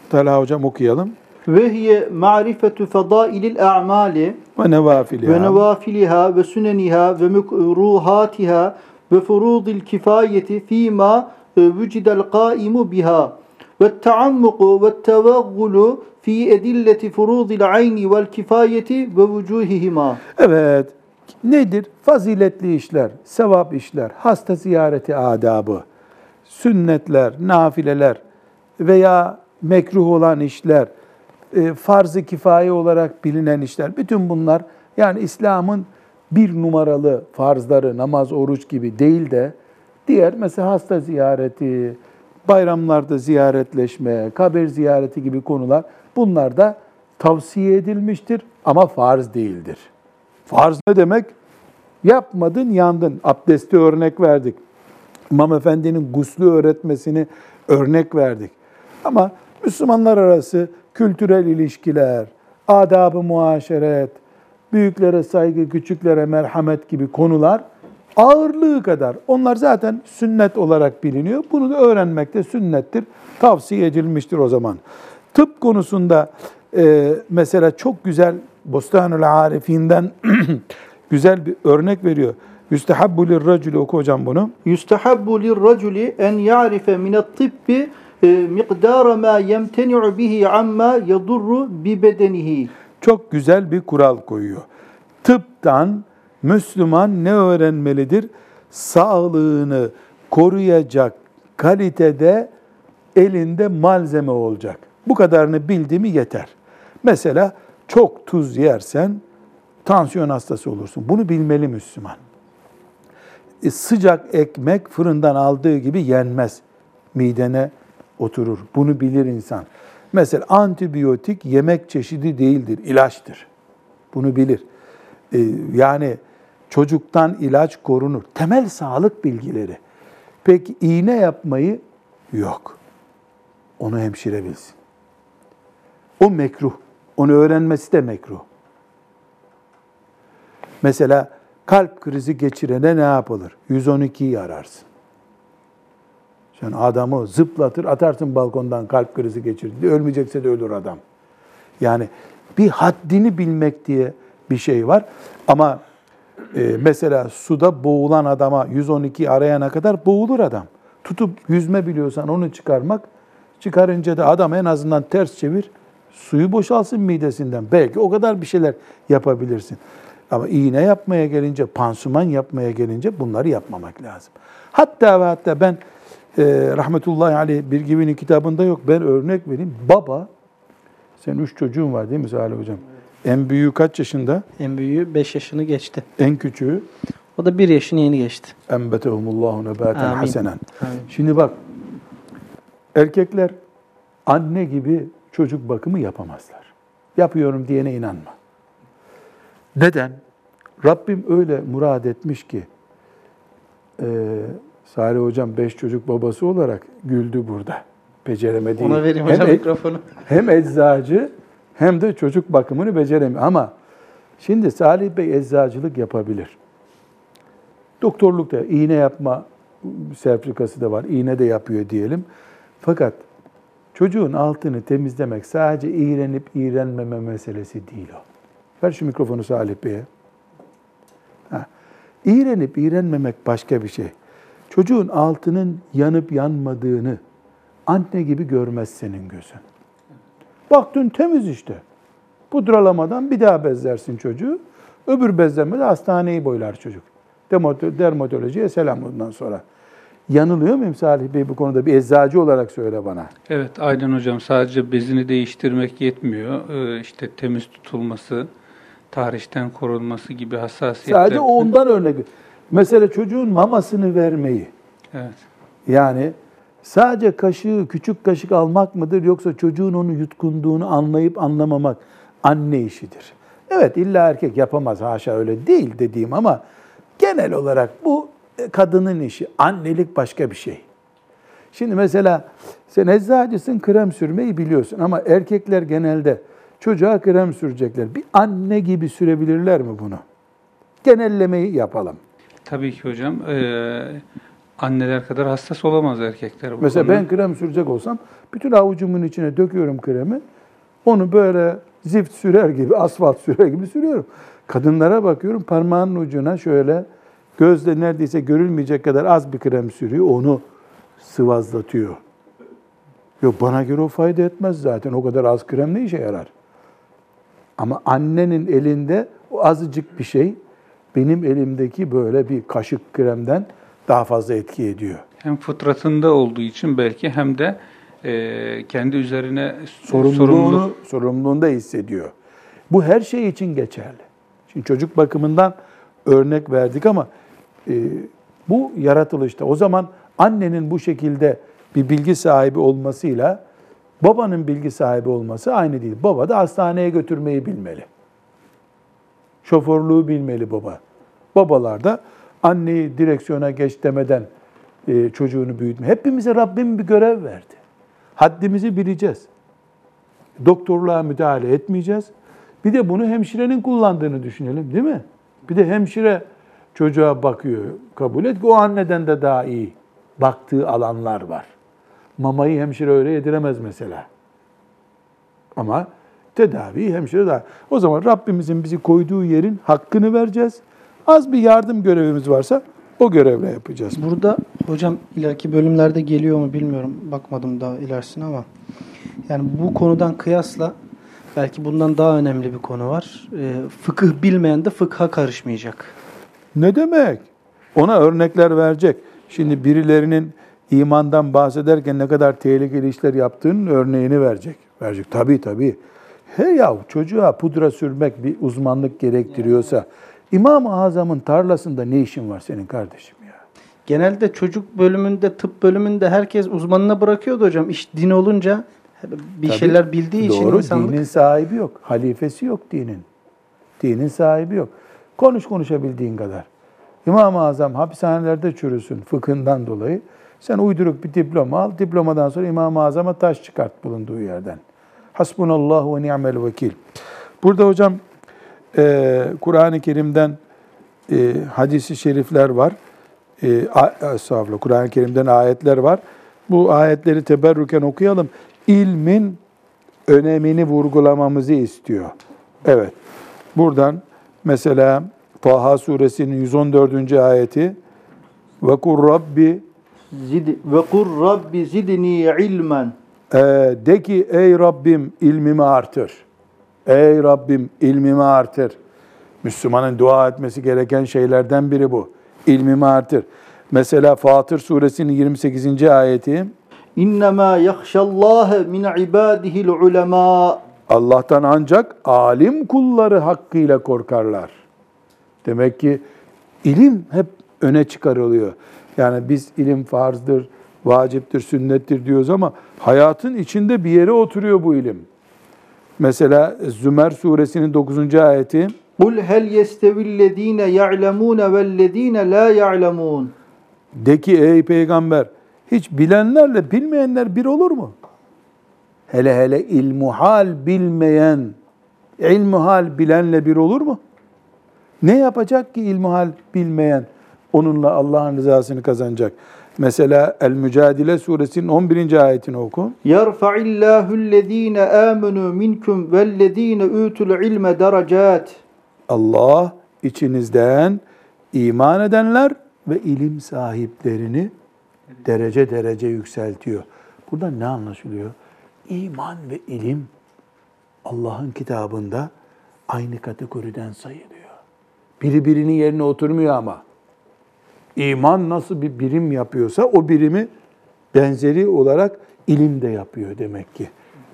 Talha hocam okuyalım. Ve hiye ma'rifetu fadailil a'mali Ve nevafiliha. ve nevafiliha ve süneniha ve mekruhatiha ve furudil kifayeti fîmâ vücidel kâimu biha ve taammuku ve tevaggulu fi edilleti furudil ayni vel kifayeti ve vücuhihima. Evet. Nedir? Faziletli işler, sevap işler, hasta ziyareti adabı, sünnetler, nafileler veya mekruh olan işler, e, farz-ı kifaye olarak bilinen işler, bütün bunlar yani İslam'ın bir numaralı farzları, namaz, oruç gibi değil de diğer mesela hasta ziyareti, bayramlarda ziyaretleşme, kabir ziyareti gibi konular bunlar da tavsiye edilmiştir ama farz değildir. Farz ne demek? Yapmadın, yandın. Abdesti örnek verdik. İmam Efendi'nin guslü öğretmesini örnek verdik. Ama Müslümanlar arası kültürel ilişkiler, adab-ı muaşeret, büyüklere saygı, küçüklere merhamet gibi konular ağırlığı kadar. Onlar zaten sünnet olarak biliniyor. Bunu da öğrenmek de sünnettir. Tavsiye edilmiştir o zaman. Tıp konusunda e, mesela çok güzel Bostanül Arifinden güzel bir örnek veriyor. Yüstehabbu lirracülü oku hocam bunu. Yustahabbu lirraculi en ya'rife minat-tibbi e, miqdara ma yemteni'u bihi amma yadurru bi bedenihi. Çok güzel bir kural koyuyor. Tıptan Müslüman ne öğrenmelidir? Sağlığını koruyacak kalitede elinde malzeme olacak. Bu kadarını bildi mi yeter. Mesela çok tuz yersen tansiyon hastası olursun. Bunu bilmeli Müslüman. E, sıcak ekmek fırından aldığı gibi yenmez. Midene oturur. Bunu bilir insan. Mesela antibiyotik yemek çeşidi değildir, ilaçtır. Bunu bilir. E, yani çocuktan ilaç korunur. Temel sağlık bilgileri. Peki iğne yapmayı yok. Onu hemşire bilsin. O mekruh. Onu öğrenmesi de mekruh. Mesela kalp krizi geçirene ne yapılır? 112'yi ararsın. Sen adamı zıplatır, atarsın balkondan kalp krizi geçirdi. Ölmeyecekse de ölür adam. Yani bir haddini bilmek diye bir şey var. Ama e, mesela suda boğulan adama 112 arayana kadar boğulur adam. Tutup yüzme biliyorsan onu çıkarmak, çıkarınca da adam en azından ters çevir, suyu boşalsın midesinden. Belki o kadar bir şeyler yapabilirsin. Ama iğne yapmaya gelince, pansuman yapmaya gelince bunları yapmamak lazım. Hatta ve hatta ben e, rahmetullahi aleyh bir gibinin kitabında yok. Ben örnek vereyim. Baba, senin üç çocuğun var değil mi Salih Hocam? En büyüğü kaç yaşında? En büyüğü 5 yaşını geçti. En küçüğü? O da 1 yaşını yeni geçti. Enbetehumullahu nebaten hasenen. Şimdi bak, erkekler anne gibi çocuk bakımı yapamazlar. Yapıyorum diyene inanma. Neden? Rabbim öyle murad etmiş ki, e, Salih Hocam beş çocuk babası olarak güldü burada. Beceremedi. Ona vereyim Hem hocam e- mikrofonu. hem eczacı hem de çocuk bakımını beceremiyor. Ama şimdi Salih Bey eczacılık yapabilir. Doktorluk da iğne yapma sertifikası da var. İğne de yapıyor diyelim. Fakat çocuğun altını temizlemek sadece iğrenip iğrenmeme meselesi değil o. Ver şu mikrofonu Salih Bey'e. Ha. İğrenip iğrenmemek başka bir şey. Çocuğun altının yanıp yanmadığını anne gibi görmez senin gözün. Baktın temiz işte. Pudralamadan bir daha bezlersin çocuğu. Öbür bezlemede hastaneyi boylar çocuk. Dermato- Dermatolojiye selam bundan sonra. Yanılıyor muyum Salih Bey bu konuda? Bir eczacı olarak söyle bana. Evet, aynen hocam. Sadece bezini değiştirmek yetmiyor. Ee, işte temiz tutulması, tarihten korunması gibi hassasiyetler. Sadece ondan örnek. Mesela çocuğun mamasını vermeyi. Evet. Yani sadece kaşığı, küçük kaşık almak mıdır yoksa çocuğun onu yutkunduğunu anlayıp anlamamak anne işidir. Evet illa erkek yapamaz haşa öyle değil dediğim ama genel olarak bu kadının işi. Annelik başka bir şey. Şimdi mesela sen eczacısın krem sürmeyi biliyorsun ama erkekler genelde çocuğa krem sürecekler. Bir anne gibi sürebilirler mi bunu? Genellemeyi yapalım. Tabii ki hocam. Ee, anneler kadar hassas olamaz erkekler. Bu Mesela konuda. ben krem sürecek olsam bütün avucumun içine döküyorum kremi. Onu böyle zift sürer gibi, asfalt sürer gibi sürüyorum. Kadınlara bakıyorum parmağının ucuna şöyle gözle neredeyse görülmeyecek kadar az bir krem sürüyor. Onu sıvazlatıyor. Yok bana göre o fayda etmez zaten. O kadar az krem ne işe yarar? Ama annenin elinde o azıcık bir şey benim elimdeki böyle bir kaşık kremden daha fazla etki ediyor. Hem fıtratında olduğu için belki hem de e, kendi üzerine sorumluluğunu sorumluluk sorumluluğunu da hissediyor. Bu her şey için geçerli. Şimdi çocuk bakımından örnek verdik ama bu yaratılışta. O zaman annenin bu şekilde bir bilgi sahibi olmasıyla babanın bilgi sahibi olması aynı değil. Baba da hastaneye götürmeyi bilmeli. Şoförlüğü bilmeli baba. Babalar da anneyi direksiyona geç demeden e, çocuğunu büyütme. Hepimize Rabbim bir görev verdi. Haddimizi bileceğiz. Doktorluğa müdahale etmeyeceğiz. Bir de bunu hemşirenin kullandığını düşünelim değil mi? Bir de hemşire çocuğa bakıyor. Kabul et ki o anneden de daha iyi baktığı alanlar var. Mamayı hemşire öyle yediremez mesela. Ama tedaviyi hemşire daha. O zaman Rabbimizin bizi koyduğu yerin hakkını vereceğiz. Az bir yardım görevimiz varsa o görevle yapacağız. Burada hocam ileriki bölümlerde geliyor mu bilmiyorum. Bakmadım daha ilerisine ama yani bu konudan kıyasla belki bundan daha önemli bir konu var. Ee, fıkıh bilmeyen de fıkha karışmayacak. Ne demek? Ona örnekler verecek. Şimdi birilerinin imandan bahsederken ne kadar tehlikeli işler yaptığının örneğini verecek. Verecek. Tabii tabii. He ya çocuğa pudra sürmek bir uzmanlık gerektiriyorsa İmam-ı Azam'ın tarlasında ne işin var senin kardeşim ya? Genelde çocuk bölümünde, tıp bölümünde herkes uzmanına bırakıyordu hocam. İş din olunca bir Tabii, şeyler bildiği için Doğru, insanlık dinin sahibi yok. Halifesi yok dinin. Dinin sahibi yok. Konuş konuşabildiğin kadar. İmam-ı Azam hapishanelerde çürüsün fıkhından dolayı. Sen uyduruk bir diploma al. Diplomadan sonra İmam-ı Azam'a taş çıkart bulunduğu yerden. Hasbunallahu ve ni'mel vekil. Burada hocam e, Kur'an-ı Kerim'den e, hadisi şerifler var. E, Kur'an-ı Kerim'den ayetler var. Bu ayetleri teberrüken okuyalım. İlmin önemini vurgulamamızı istiyor. Evet. Buradan mesela Taha suresinin 114. ayeti ve kur Rabbi Zid ve kur Rabbi zidni ilmen. e, de ki ey Rabbim ilmimi artır. Ey Rabbim ilmimi artır. Müslümanın dua etmesi gereken şeylerden biri bu. İlmimi artır. Mesela Fatır suresinin 28. ayeti İnnemâ yakşallâhe min ibâdihil ulemâ. Allah'tan ancak alim kulları hakkıyla korkarlar. Demek ki ilim hep öne çıkarılıyor. Yani biz ilim farzdır, vaciptir, sünnettir diyoruz ama hayatın içinde bir yere oturuyor bu ilim. Mesela Zümer suresinin 9. ayeti Kul hel yestevillezîne ya'lemûne vellezîne lâ ya'lemûn. de ki ey peygamber hiç bilenlerle bilmeyenler bir olur mu? Hele hele ilmuhal bilmeyen, ilmuhal bilenle bir olur mu? Ne yapacak ki ilmuhal bilmeyen onunla Allah'ın rızasını kazanacak? Mesela El Mücadele suresinin 11. ayetini oku. Yerfa'illâhu'llezîne âmenû minkum vellezîne ûtul ilme derecât. Allah içinizden iman edenler ve ilim sahiplerini derece derece yükseltiyor. Burada ne anlaşılıyor? İman ve ilim Allah'ın kitabında aynı kategoriden sayılıyor. Biri birinin yerine oturmuyor ama. İman nasıl bir birim yapıyorsa o birimi benzeri olarak ilim de yapıyor demek ki.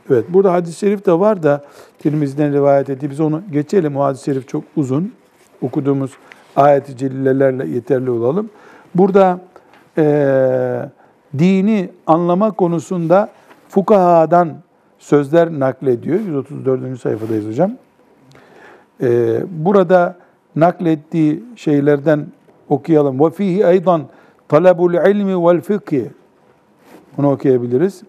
Evet burada hadis-i şerif de var da Tirmizi'den rivayet etti. Biz onu geçelim. O hadis-i şerif çok uzun. Okuduğumuz ayet-i celilelerle yeterli olalım. Burada eee, dini anlama konusunda fukahadan sözler naklediyor. 134. sayfadayız hocam. Ee, burada naklettiği şeylerden okuyalım. Ve fihi aydan talabul ilmi vel fıkhi. Bunu okuyabiliriz.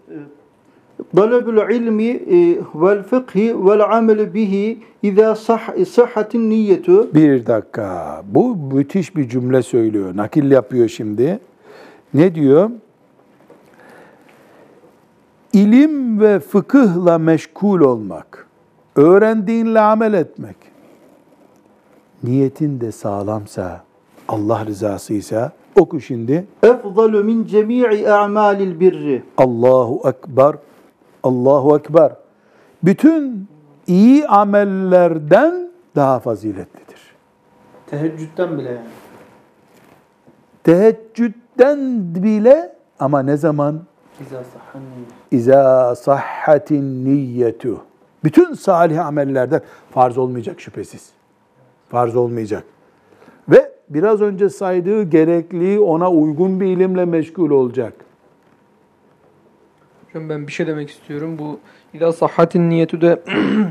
Talabul ilmi e, vel fıkhi vel amel bihi izâ sah sıhhatin niyyetu. Bir dakika. Bu müthiş bir cümle söylüyor. Nakil yapıyor şimdi. Ne diyor? İlim ve fıkıhla meşgul olmak, öğrendiğinle amel etmek, niyetin de sağlamsa, Allah rızasıysa, oku şimdi. Efdalu min cemii a'malil birri. Allahu Ekber, Allahu Ekber. Bütün iyi amellerden daha faziletlidir. teheccüden bile yani. Teheccüden bile ama ne zaman? İza sahhatin niyyetu. Bütün salih amellerden farz olmayacak şüphesiz. Farz olmayacak. Ve biraz önce saydığı gerekli ona uygun bir ilimle meşgul olacak. Hocam ben bir şey demek istiyorum. Bu ila sahhatin niyeti de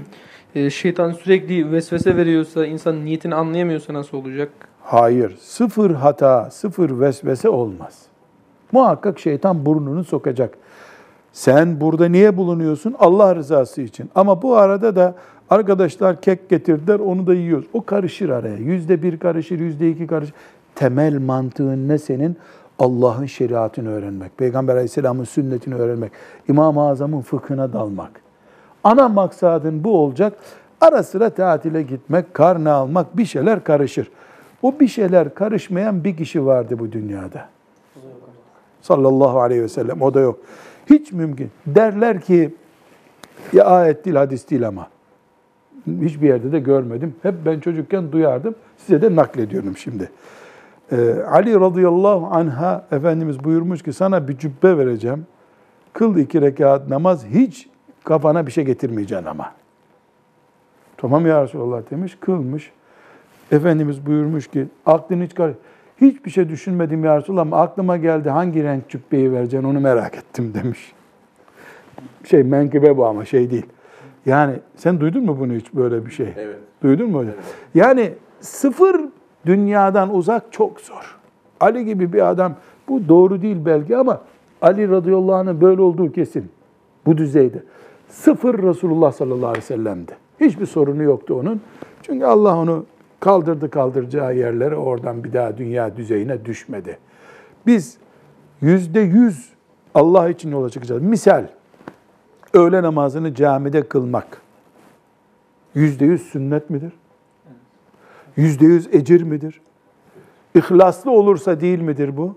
şeytan sürekli vesvese veriyorsa, insan niyetini anlayamıyorsa nasıl olacak? Hayır, sıfır hata, sıfır vesvese olmaz. Muhakkak şeytan burnunu sokacak. Sen burada niye bulunuyorsun? Allah rızası için. Ama bu arada da arkadaşlar kek getirdiler, onu da yiyoruz. O karışır araya. Yüzde bir karışır, yüzde iki karışır. Temel mantığın ne senin? Allah'ın şeriatını öğrenmek, Peygamber Aleyhisselam'ın sünnetini öğrenmek, İmam-ı Azam'ın fıkhına dalmak. Ana maksadın bu olacak. Ara sıra tatile gitmek, karne almak, bir şeyler karışır. O bir şeyler karışmayan bir kişi vardı bu dünyada. Sallallahu aleyhi ve sellem. O da yok. Hiç mümkün. Derler ki ya ayet değil, hadis değil ama. Hiçbir yerde de görmedim. Hep ben çocukken duyardım. Size de naklediyorum şimdi. Ee, Ali radıyallahu anha Efendimiz buyurmuş ki sana bir cübbe vereceğim. Kıl iki rekat namaz hiç kafana bir şey getirmeyeceksin ama. Tamam ya Resulallah demiş, kılmış. Efendimiz buyurmuş ki aklın hiç kar Hiçbir şey düşünmedim ya Resulallah ama aklıma geldi hangi renk cübbeyi vereceksin onu merak ettim demiş. Şey menkıbe bu ama şey değil. Yani sen duydun mu bunu hiç böyle bir şey? Evet. Duydun mu hocam? Yani sıfır dünyadan uzak çok zor. Ali gibi bir adam bu doğru değil belki ama Ali radıyallahu anh'ın böyle olduğu kesin. Bu düzeyde. Sıfır Resulullah sallallahu aleyhi ve sellem'di. Hiçbir sorunu yoktu onun. Çünkü Allah onu kaldırdı kaldıracağı yerlere oradan bir daha dünya düzeyine düşmedi. Biz yüzde yüz Allah için yola çıkacağız. Misal, öğle namazını camide kılmak yüzde yüz sünnet midir? Yüzde yüz ecir midir? İhlaslı olursa değil midir bu?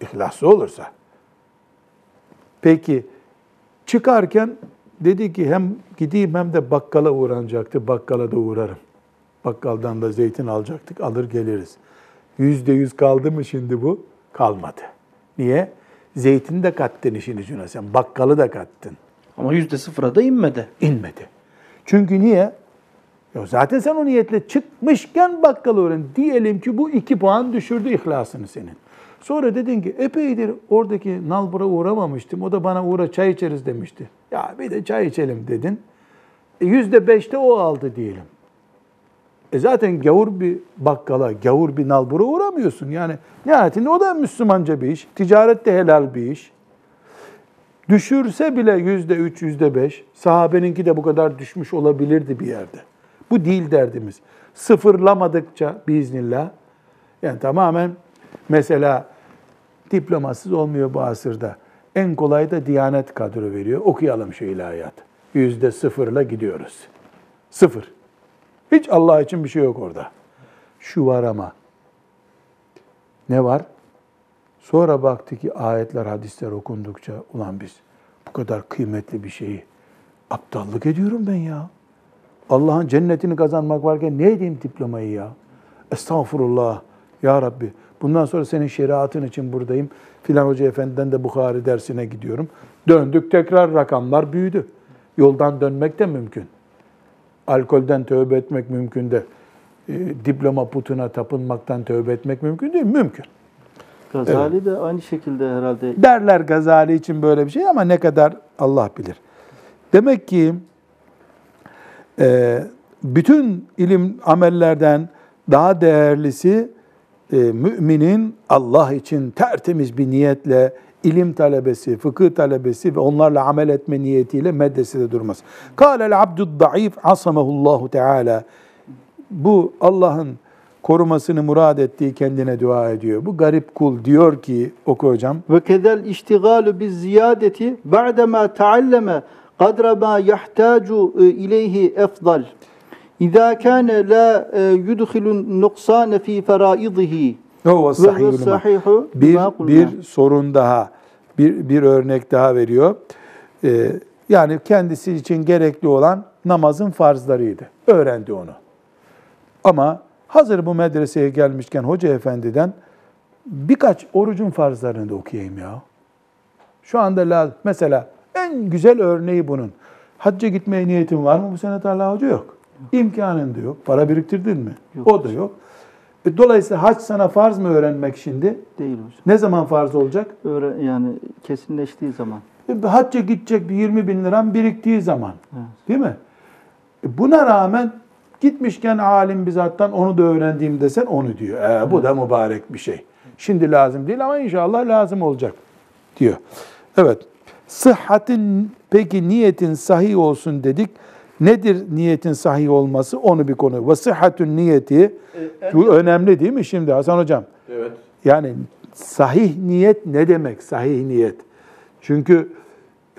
İhlaslı olursa. Peki çıkarken dedi ki hem gideyim hem de bakkala uğranacaktı. Bakkala da uğrarım. Bakkaldan da zeytin alacaktık. Alır geliriz. Yüzde yüz kaldı mı şimdi bu? Kalmadı. Niye? Zeytini de kattın işin içine sen. Bakkalı da kattın. Ama yüzde sıfıra da inmedi. İnmedi. Çünkü niye? Ya zaten sen o niyetle çıkmışken bakkalı öğren. Diyelim ki bu iki puan düşürdü ihlasını senin. Sonra dedin ki epeydir oradaki nalbura uğramamıştım. O da bana uğra çay içeriz demişti. Ya bir de çay içelim dedin. E, Yüzde beşte o aldı diyelim. E zaten gavur bir bakkala, gavur bir nalbura uğramıyorsun. Yani nihayetinde o da Müslümanca bir iş. Ticaret de helal bir iş. Düşürse bile yüzde üç, yüzde beş, sahabeninki de bu kadar düşmüş olabilirdi bir yerde. Bu değil derdimiz. Sıfırlamadıkça biiznillah, yani tamamen mesela diplomasız olmuyor bu asırda. En kolay da Diyanet kadro veriyor. Okuyalım şu ilahiyat. Yüzde sıfırla gidiyoruz. Sıfır. Hiç Allah için bir şey yok orada. Şu var ama. Ne var? Sonra baktı ki ayetler, hadisler okundukça ulan biz bu kadar kıymetli bir şeyi aptallık ediyorum ben ya. Allah'ın cennetini kazanmak varken ne edeyim diplomayı ya? Estağfurullah. Ya Rabbi bundan sonra senin şeriatın için buradayım. Filan Hoca Efendi'den de Bukhari dersine gidiyorum. Döndük tekrar rakamlar büyüdü. Yoldan dönmek de mümkün. Alkolden tövbe etmek mümkün de e, diploma putuna tapınmaktan tövbe etmek mümkün değil. Mümkün. Gazali de aynı şekilde herhalde Derler Gazali için böyle bir şey ama ne kadar Allah bilir. Demek ki e, bütün ilim amellerden daha değerlisi e, müminin Allah için tertemiz bir niyetle ilim talebesi, fıkıh talebesi ve onlarla amel etme niyetiyle medresede durması. Kâlel abdud da'if asamahullahu teala. Bu Allah'ın korumasını murad ettiği kendine dua ediyor. Bu garip kul diyor ki oku hocam. ve kedel iştigalu biz ziyadeti ba'dema taalleme kadra ma yahtacu e, ileyhi efdal. İza kana la e, yudkhilun nuqsana fi faraidihi Sahihul sahihu bir, bir sorun daha, bir, bir örnek daha veriyor. Ee, yani kendisi için gerekli olan namazın farzlarıydı. Öğrendi onu. Ama hazır bu medreseye gelmişken hoca efendiden birkaç orucun farzlarını da okuyayım ya. Şu anda lazım. Mesela en güzel örneği bunun. Hacca gitmeye niyetin var mı bu sene Talha Hoca yok. İmkanın da yok. Para biriktirdin mi? O da yok. E, Dolayısıyla hac sana farz mı öğrenmek şimdi? Değil hocam. Ne zaman farz olacak? Öğren, yani kesinleştiği zaman. E, Hacca gidecek bir 20 bin liram biriktiği zaman. Evet. Değil mi? E, Buna rağmen gitmişken alim bizattan onu da öğrendiğim desen onu diyor. E, bu da mübarek bir şey. Şimdi lazım değil ama inşallah lazım olacak diyor. Evet. Sıhhatin peki niyetin sahih olsun dedik. Nedir niyetin sahih olması? Onu bir konu. Ve sıhhatün niyeti bu önemli değil mi şimdi Hasan hocam? Evet. Yani sahih niyet ne demek sahih niyet? Çünkü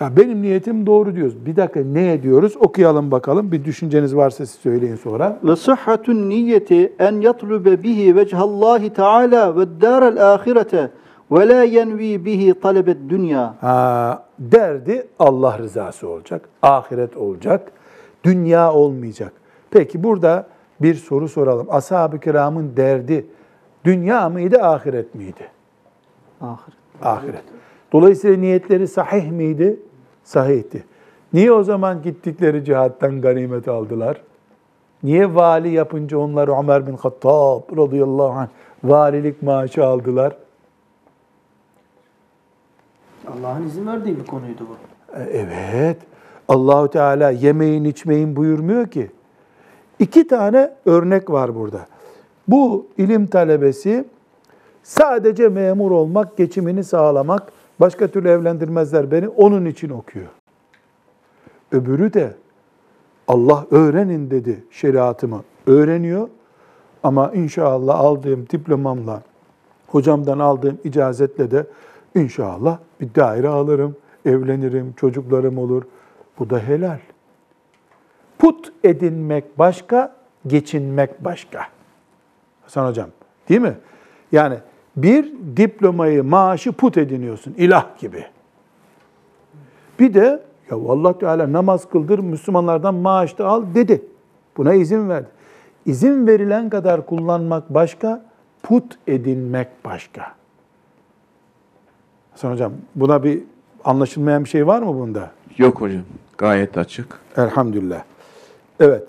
ya benim niyetim doğru diyoruz. Bir dakika ne diyoruz? Okuyalım bakalım. Bir düşünceniz varsa siz söyleyin sonra. Ve sıhhatun niyeti en yatlube bihi vechhallahi teala ve dârel ahirete ve la yenvi bihi talebet dünya. Ha, derdi Allah rızası olacak. Ahiret olacak. Dünya olmayacak. Peki burada bir soru soralım. Ashab-ı kiramın derdi dünya mıydı, ahiret miydi? Ahiret. Ahiret. Dolayısıyla niyetleri sahih miydi? Sahihti. Niye o zaman gittikleri cihattan ganimet aldılar? Niye vali yapınca onlar Ömer bin Hattab radıyallahu anh valilik maaşı aldılar? Allah'ın izin verdiği bir konuydu bu. E, Evet. Allahu Teala yemeyin içmeyin buyurmuyor ki. İki tane örnek var burada. Bu ilim talebesi sadece memur olmak, geçimini sağlamak, başka türlü evlendirmezler beni, onun için okuyor. Öbürü de Allah öğrenin dedi şeriatımı. Öğreniyor ama inşallah aldığım diplomamla, hocamdan aldığım icazetle de inşallah bir daire alırım, evlenirim, çocuklarım olur. Bu da helal. Put edinmek başka, geçinmek başka. Hasan hocam, değil mi? Yani bir diplomayı, maaşı put ediniyorsun, ilah gibi. Bir de ya Allah Teala namaz kıldır, Müslümanlardan maaş da al dedi. Buna izin verdi. İzin verilen kadar kullanmak başka, put edinmek başka. Hasan hocam, buna bir Anlaşılmayan bir şey var mı bunda? Yok hocam. Gayet açık. Elhamdülillah. Evet.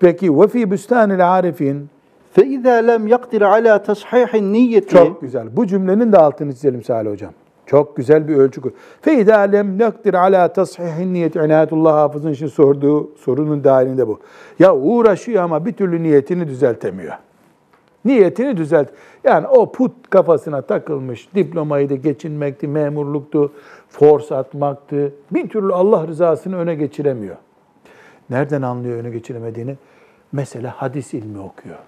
Peki ve fi büstanil arifin fe izâ lem yakdir ala tashihin niyeti Çok güzel. Bu cümlenin de altını çizelim Salih Hocam. Çok güzel bir ölçü. Fe izâ lem yakdir ala tashihin niyeti inayetullah hafızın için sorduğu sorunun dahilinde bu. Ya uğraşıyor ama bir türlü niyetini düzeltemiyor. Niyetini düzelt. Yani o put kafasına takılmış. Diplomayı da geçinmekti, memurluktu, force atmaktı. Bir türlü Allah rızasını öne geçiremiyor. Nereden anlıyor öne geçiremediğini? Mesela hadis ilmi okuyor.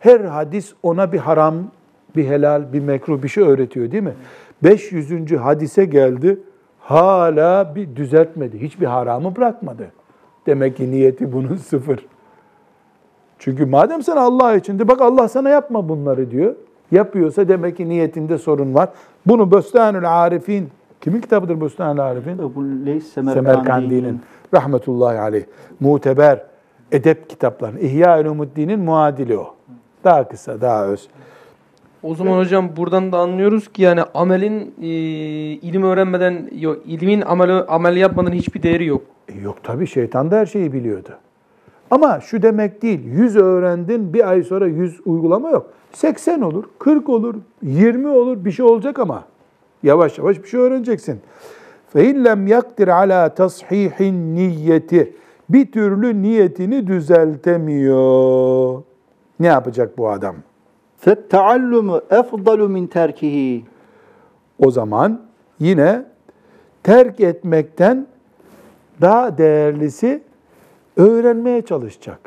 Her hadis ona bir haram, bir helal, bir mekruh bir şey öğretiyor değil mi? 500. hadise geldi. Hala bir düzeltmedi. Hiçbir haramı bırakmadı. Demek ki niyeti bunun sıfır. Çünkü madem sen Allah içinde bak Allah sana yapma bunları diyor. Yapıyorsa demek ki niyetinde sorun var. Bunu Böstanül Arifin, kimin kitabıdır Böstanül Arifin? Ebu Leys Semerkandi'nin rahmetullahi aleyh muteber edep kitapları. İhya Ulumuddin'in muadili o. Daha kısa, daha öz. O zaman hocam buradan da anlıyoruz ki yani amelin e, ilim öğrenmeden yok ilmin amel amel yapmadan hiçbir değeri yok. E yok tabii şeytan da her şeyi biliyordu. Ama şu demek değil, 100 öğrendin bir ay sonra 100 uygulama yok. 80 olur, 40 olur, 20 olur bir şey olacak ama. Yavaş yavaş bir şey öğreneceksin. فَاِنْ لَمْ يَقْدِرْ عَلَى تَصْحِيحٍ niyeti Bir türlü niyetini düzeltemiyor. Ne yapacak bu adam? فَالتَّعَلُّمُ اَفْضَلُ مِنْ تَرْكِهِ O zaman yine terk etmekten daha değerlisi öğrenmeye çalışacak.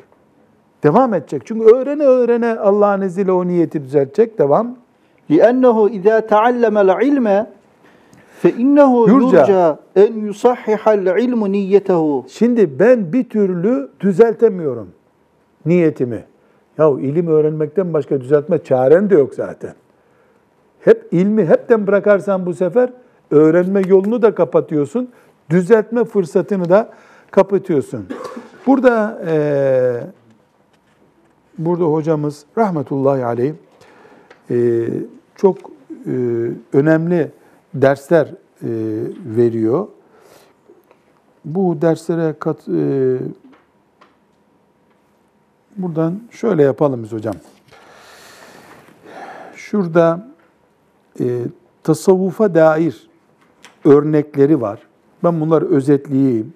Devam edecek. Çünkü öğrene öğrene Allah'ın izniyle o niyeti düzeltecek. Devam. لِأَنَّهُ اِذَا تَعَلَّمَ الْعِلْمَ فَاِنَّهُ Yurca. يُرْجَى اَنْ يُصَحِّحَ الْعِلْمُ نِيَّتَهُ Şimdi ben bir türlü düzeltemiyorum niyetimi. Ya ilim öğrenmekten başka düzeltme çaren de yok zaten. Hep ilmi hepten bırakarsan bu sefer öğrenme yolunu da kapatıyorsun. Düzeltme fırsatını da kapatıyorsun. Burada eee, burada hocamız rahmetullahi aleyh eee, çok eee, önemli dersler e, veriyor. Bu derslere kat, e, buradan şöyle yapalım biz hocam. Şurada e, tasavvufa dair örnekleri var. Ben bunları özetleyeyim.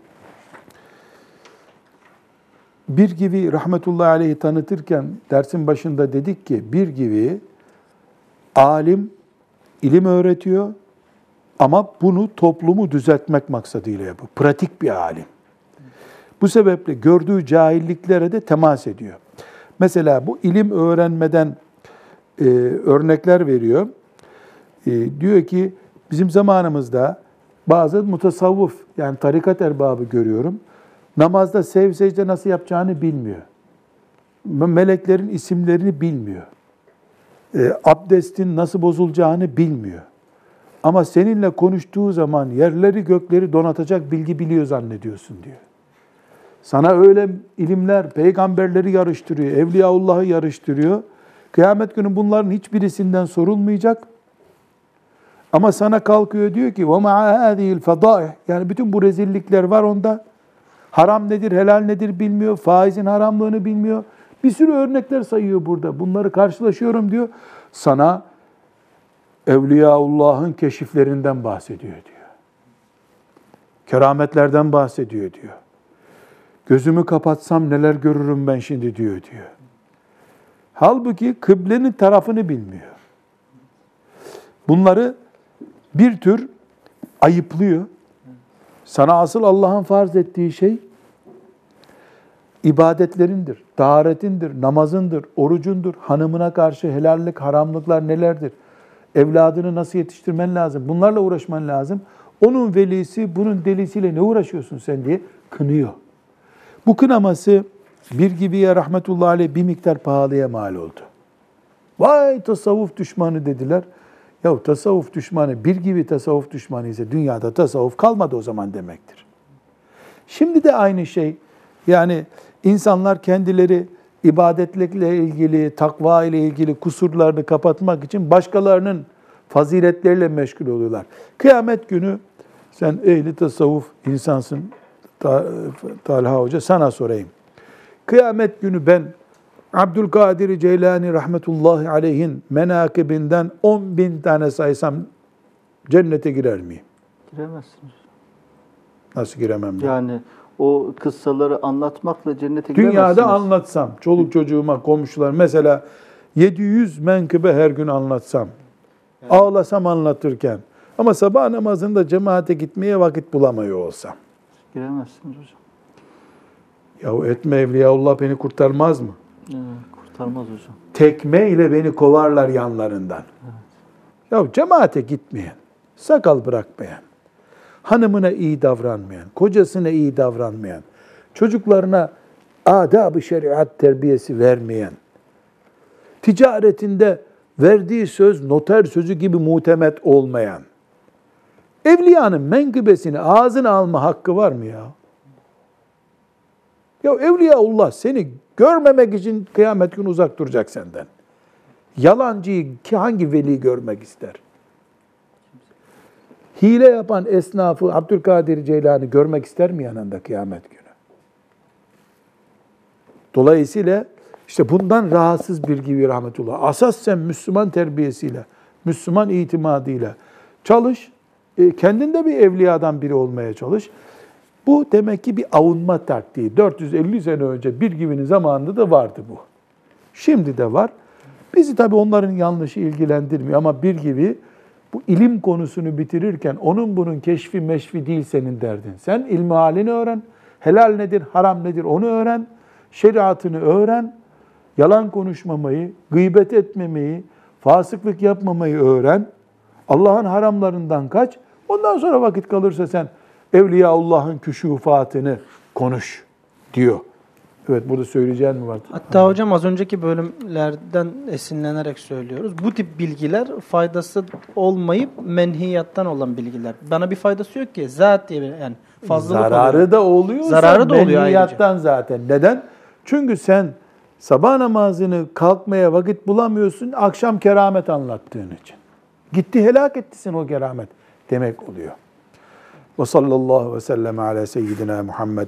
Bir gibi rahmetullahi aleyhi tanıtırken dersin başında dedik ki bir gibi alim ilim öğretiyor ama bunu toplumu düzeltmek maksadıyla yapıyor. Pratik bir alim. Bu sebeple gördüğü cahilliklere de temas ediyor. Mesela bu ilim öğrenmeden e, örnekler veriyor. E, diyor ki bizim zamanımızda bazı mutasavvuf yani tarikat erbabı görüyorum. Namazda sev secde nasıl yapacağını bilmiyor. Meleklerin isimlerini bilmiyor. E, abdestin nasıl bozulacağını bilmiyor. Ama seninle konuştuğu zaman yerleri gökleri donatacak bilgi biliyor zannediyorsun diyor. Sana öyle ilimler, peygamberleri yarıştırıyor, Evliyaullah'ı yarıştırıyor. Kıyamet günü bunların hiçbirisinden sorulmayacak. Ama sana kalkıyor diyor ki وَمَعَ هَذِهِ الْفَضَائِحِ Yani bütün bu rezillikler var onda. Haram nedir, helal nedir bilmiyor. Faizin haramlığını bilmiyor. Bir sürü örnekler sayıyor burada. Bunları karşılaşıyorum diyor. Sana Evliyaullah'ın keşiflerinden bahsediyor diyor. Kerametlerden bahsediyor diyor. Gözümü kapatsam neler görürüm ben şimdi diyor diyor. Halbuki kıblenin tarafını bilmiyor. Bunları bir tür ayıplıyor. Sana asıl Allah'ın farz ettiği şey ibadetlerindir, taharetindir, namazındır, orucundur, hanımına karşı helallik, haramlıklar nelerdir? Evladını nasıl yetiştirmen lazım? Bunlarla uğraşman lazım. Onun velisi, bunun delisiyle ne uğraşıyorsun sen diye kınıyor. Bu kınaması bir gibiye rahmetullahi aleyh bir miktar pahalıya mal oldu. Vay tasavvuf düşmanı dediler. Ya tasavvuf düşmanı bir gibi tasavvuf düşmanı ise dünyada tasavvuf kalmadı o zaman demektir. Şimdi de aynı şey. Yani insanlar kendileri ibadetlikle ilgili, takva ile ilgili kusurlarını kapatmak için başkalarının faziletleriyle meşgul oluyorlar. Kıyamet günü sen ehli tasavvuf insansın Talha Hoca sana sorayım. Kıyamet günü ben Abdülkadir Ceylani rahmetullahi aleyhin menakibinden 10 bin tane saysam cennete girer miyim? Giremezsiniz. Nasıl giremem? ben? Yani o kıssaları anlatmakla cennete giremezsiniz. Dünyada anlatsam, çoluk çocuğuma, komşular mesela 700 menkıbe her gün anlatsam, ağlasam anlatırken ama sabah namazında cemaate gitmeye vakit bulamıyor olsam. Giremezsiniz hocam. Yahu etme Evliyaullah beni kurtarmaz mı? Evet, kurtarmaz hocam. Tekme ile beni kovarlar yanlarından. Ya cemaate gitmeyen, sakal bırakmayan, hanımına iyi davranmayan, kocasına iyi davranmayan, çocuklarına adab-ı şeriat terbiyesi vermeyen, ticaretinde verdiği söz noter sözü gibi mutemet olmayan, evliyanın menkıbesini ağzına alma hakkı var mı ya? Ya Evliyaullah seni görmemek için kıyamet günü uzak duracak senden. Yalancıyı hangi veli görmek ister? Hile yapan esnafı Abdülkadir Ceylani görmek ister mi yanında kıyamet günü? Dolayısıyla işte bundan rahatsız bir gibi rahmetullah. Asas sen Müslüman terbiyesiyle, Müslüman itimadıyla çalış. E, kendin de bir evliyadan biri olmaya çalış. Bu demek ki bir avunma taktiği. 450 sene önce bir gibinin zamanında da vardı bu. Şimdi de var. Bizi tabii onların yanlışı ilgilendirmiyor ama bir gibi bu ilim konusunu bitirirken onun bunun keşfi meşfi değil senin derdin. Sen ilmi halini öğren. Helal nedir, haram nedir onu öğren. Şeriatını öğren. Yalan konuşmamayı, gıybet etmemeyi, fasıklık yapmamayı öğren. Allah'ın haramlarından kaç. Ondan sonra vakit kalırsa sen Evliyaullah'ın küşufatını konuş diyor. Evet burada söyleyeceğin mi var? Hatta Anladım. hocam az önceki bölümlerden esinlenerek söylüyoruz. Bu tip bilgiler faydası olmayıp menhiyattan olan bilgiler. Bana bir faydası yok ki. Zat diye bir, yani fazlalık Zararı oluyor. da oluyor. Zararı da oluyor Menhiyattan ayrıca. zaten. Neden? Çünkü sen sabah namazını kalkmaya vakit bulamıyorsun. Akşam keramet anlattığın için. Gitti helak ettisin o keramet demek oluyor. Ve sallallahu ve sellem ala seyyidina Muhammed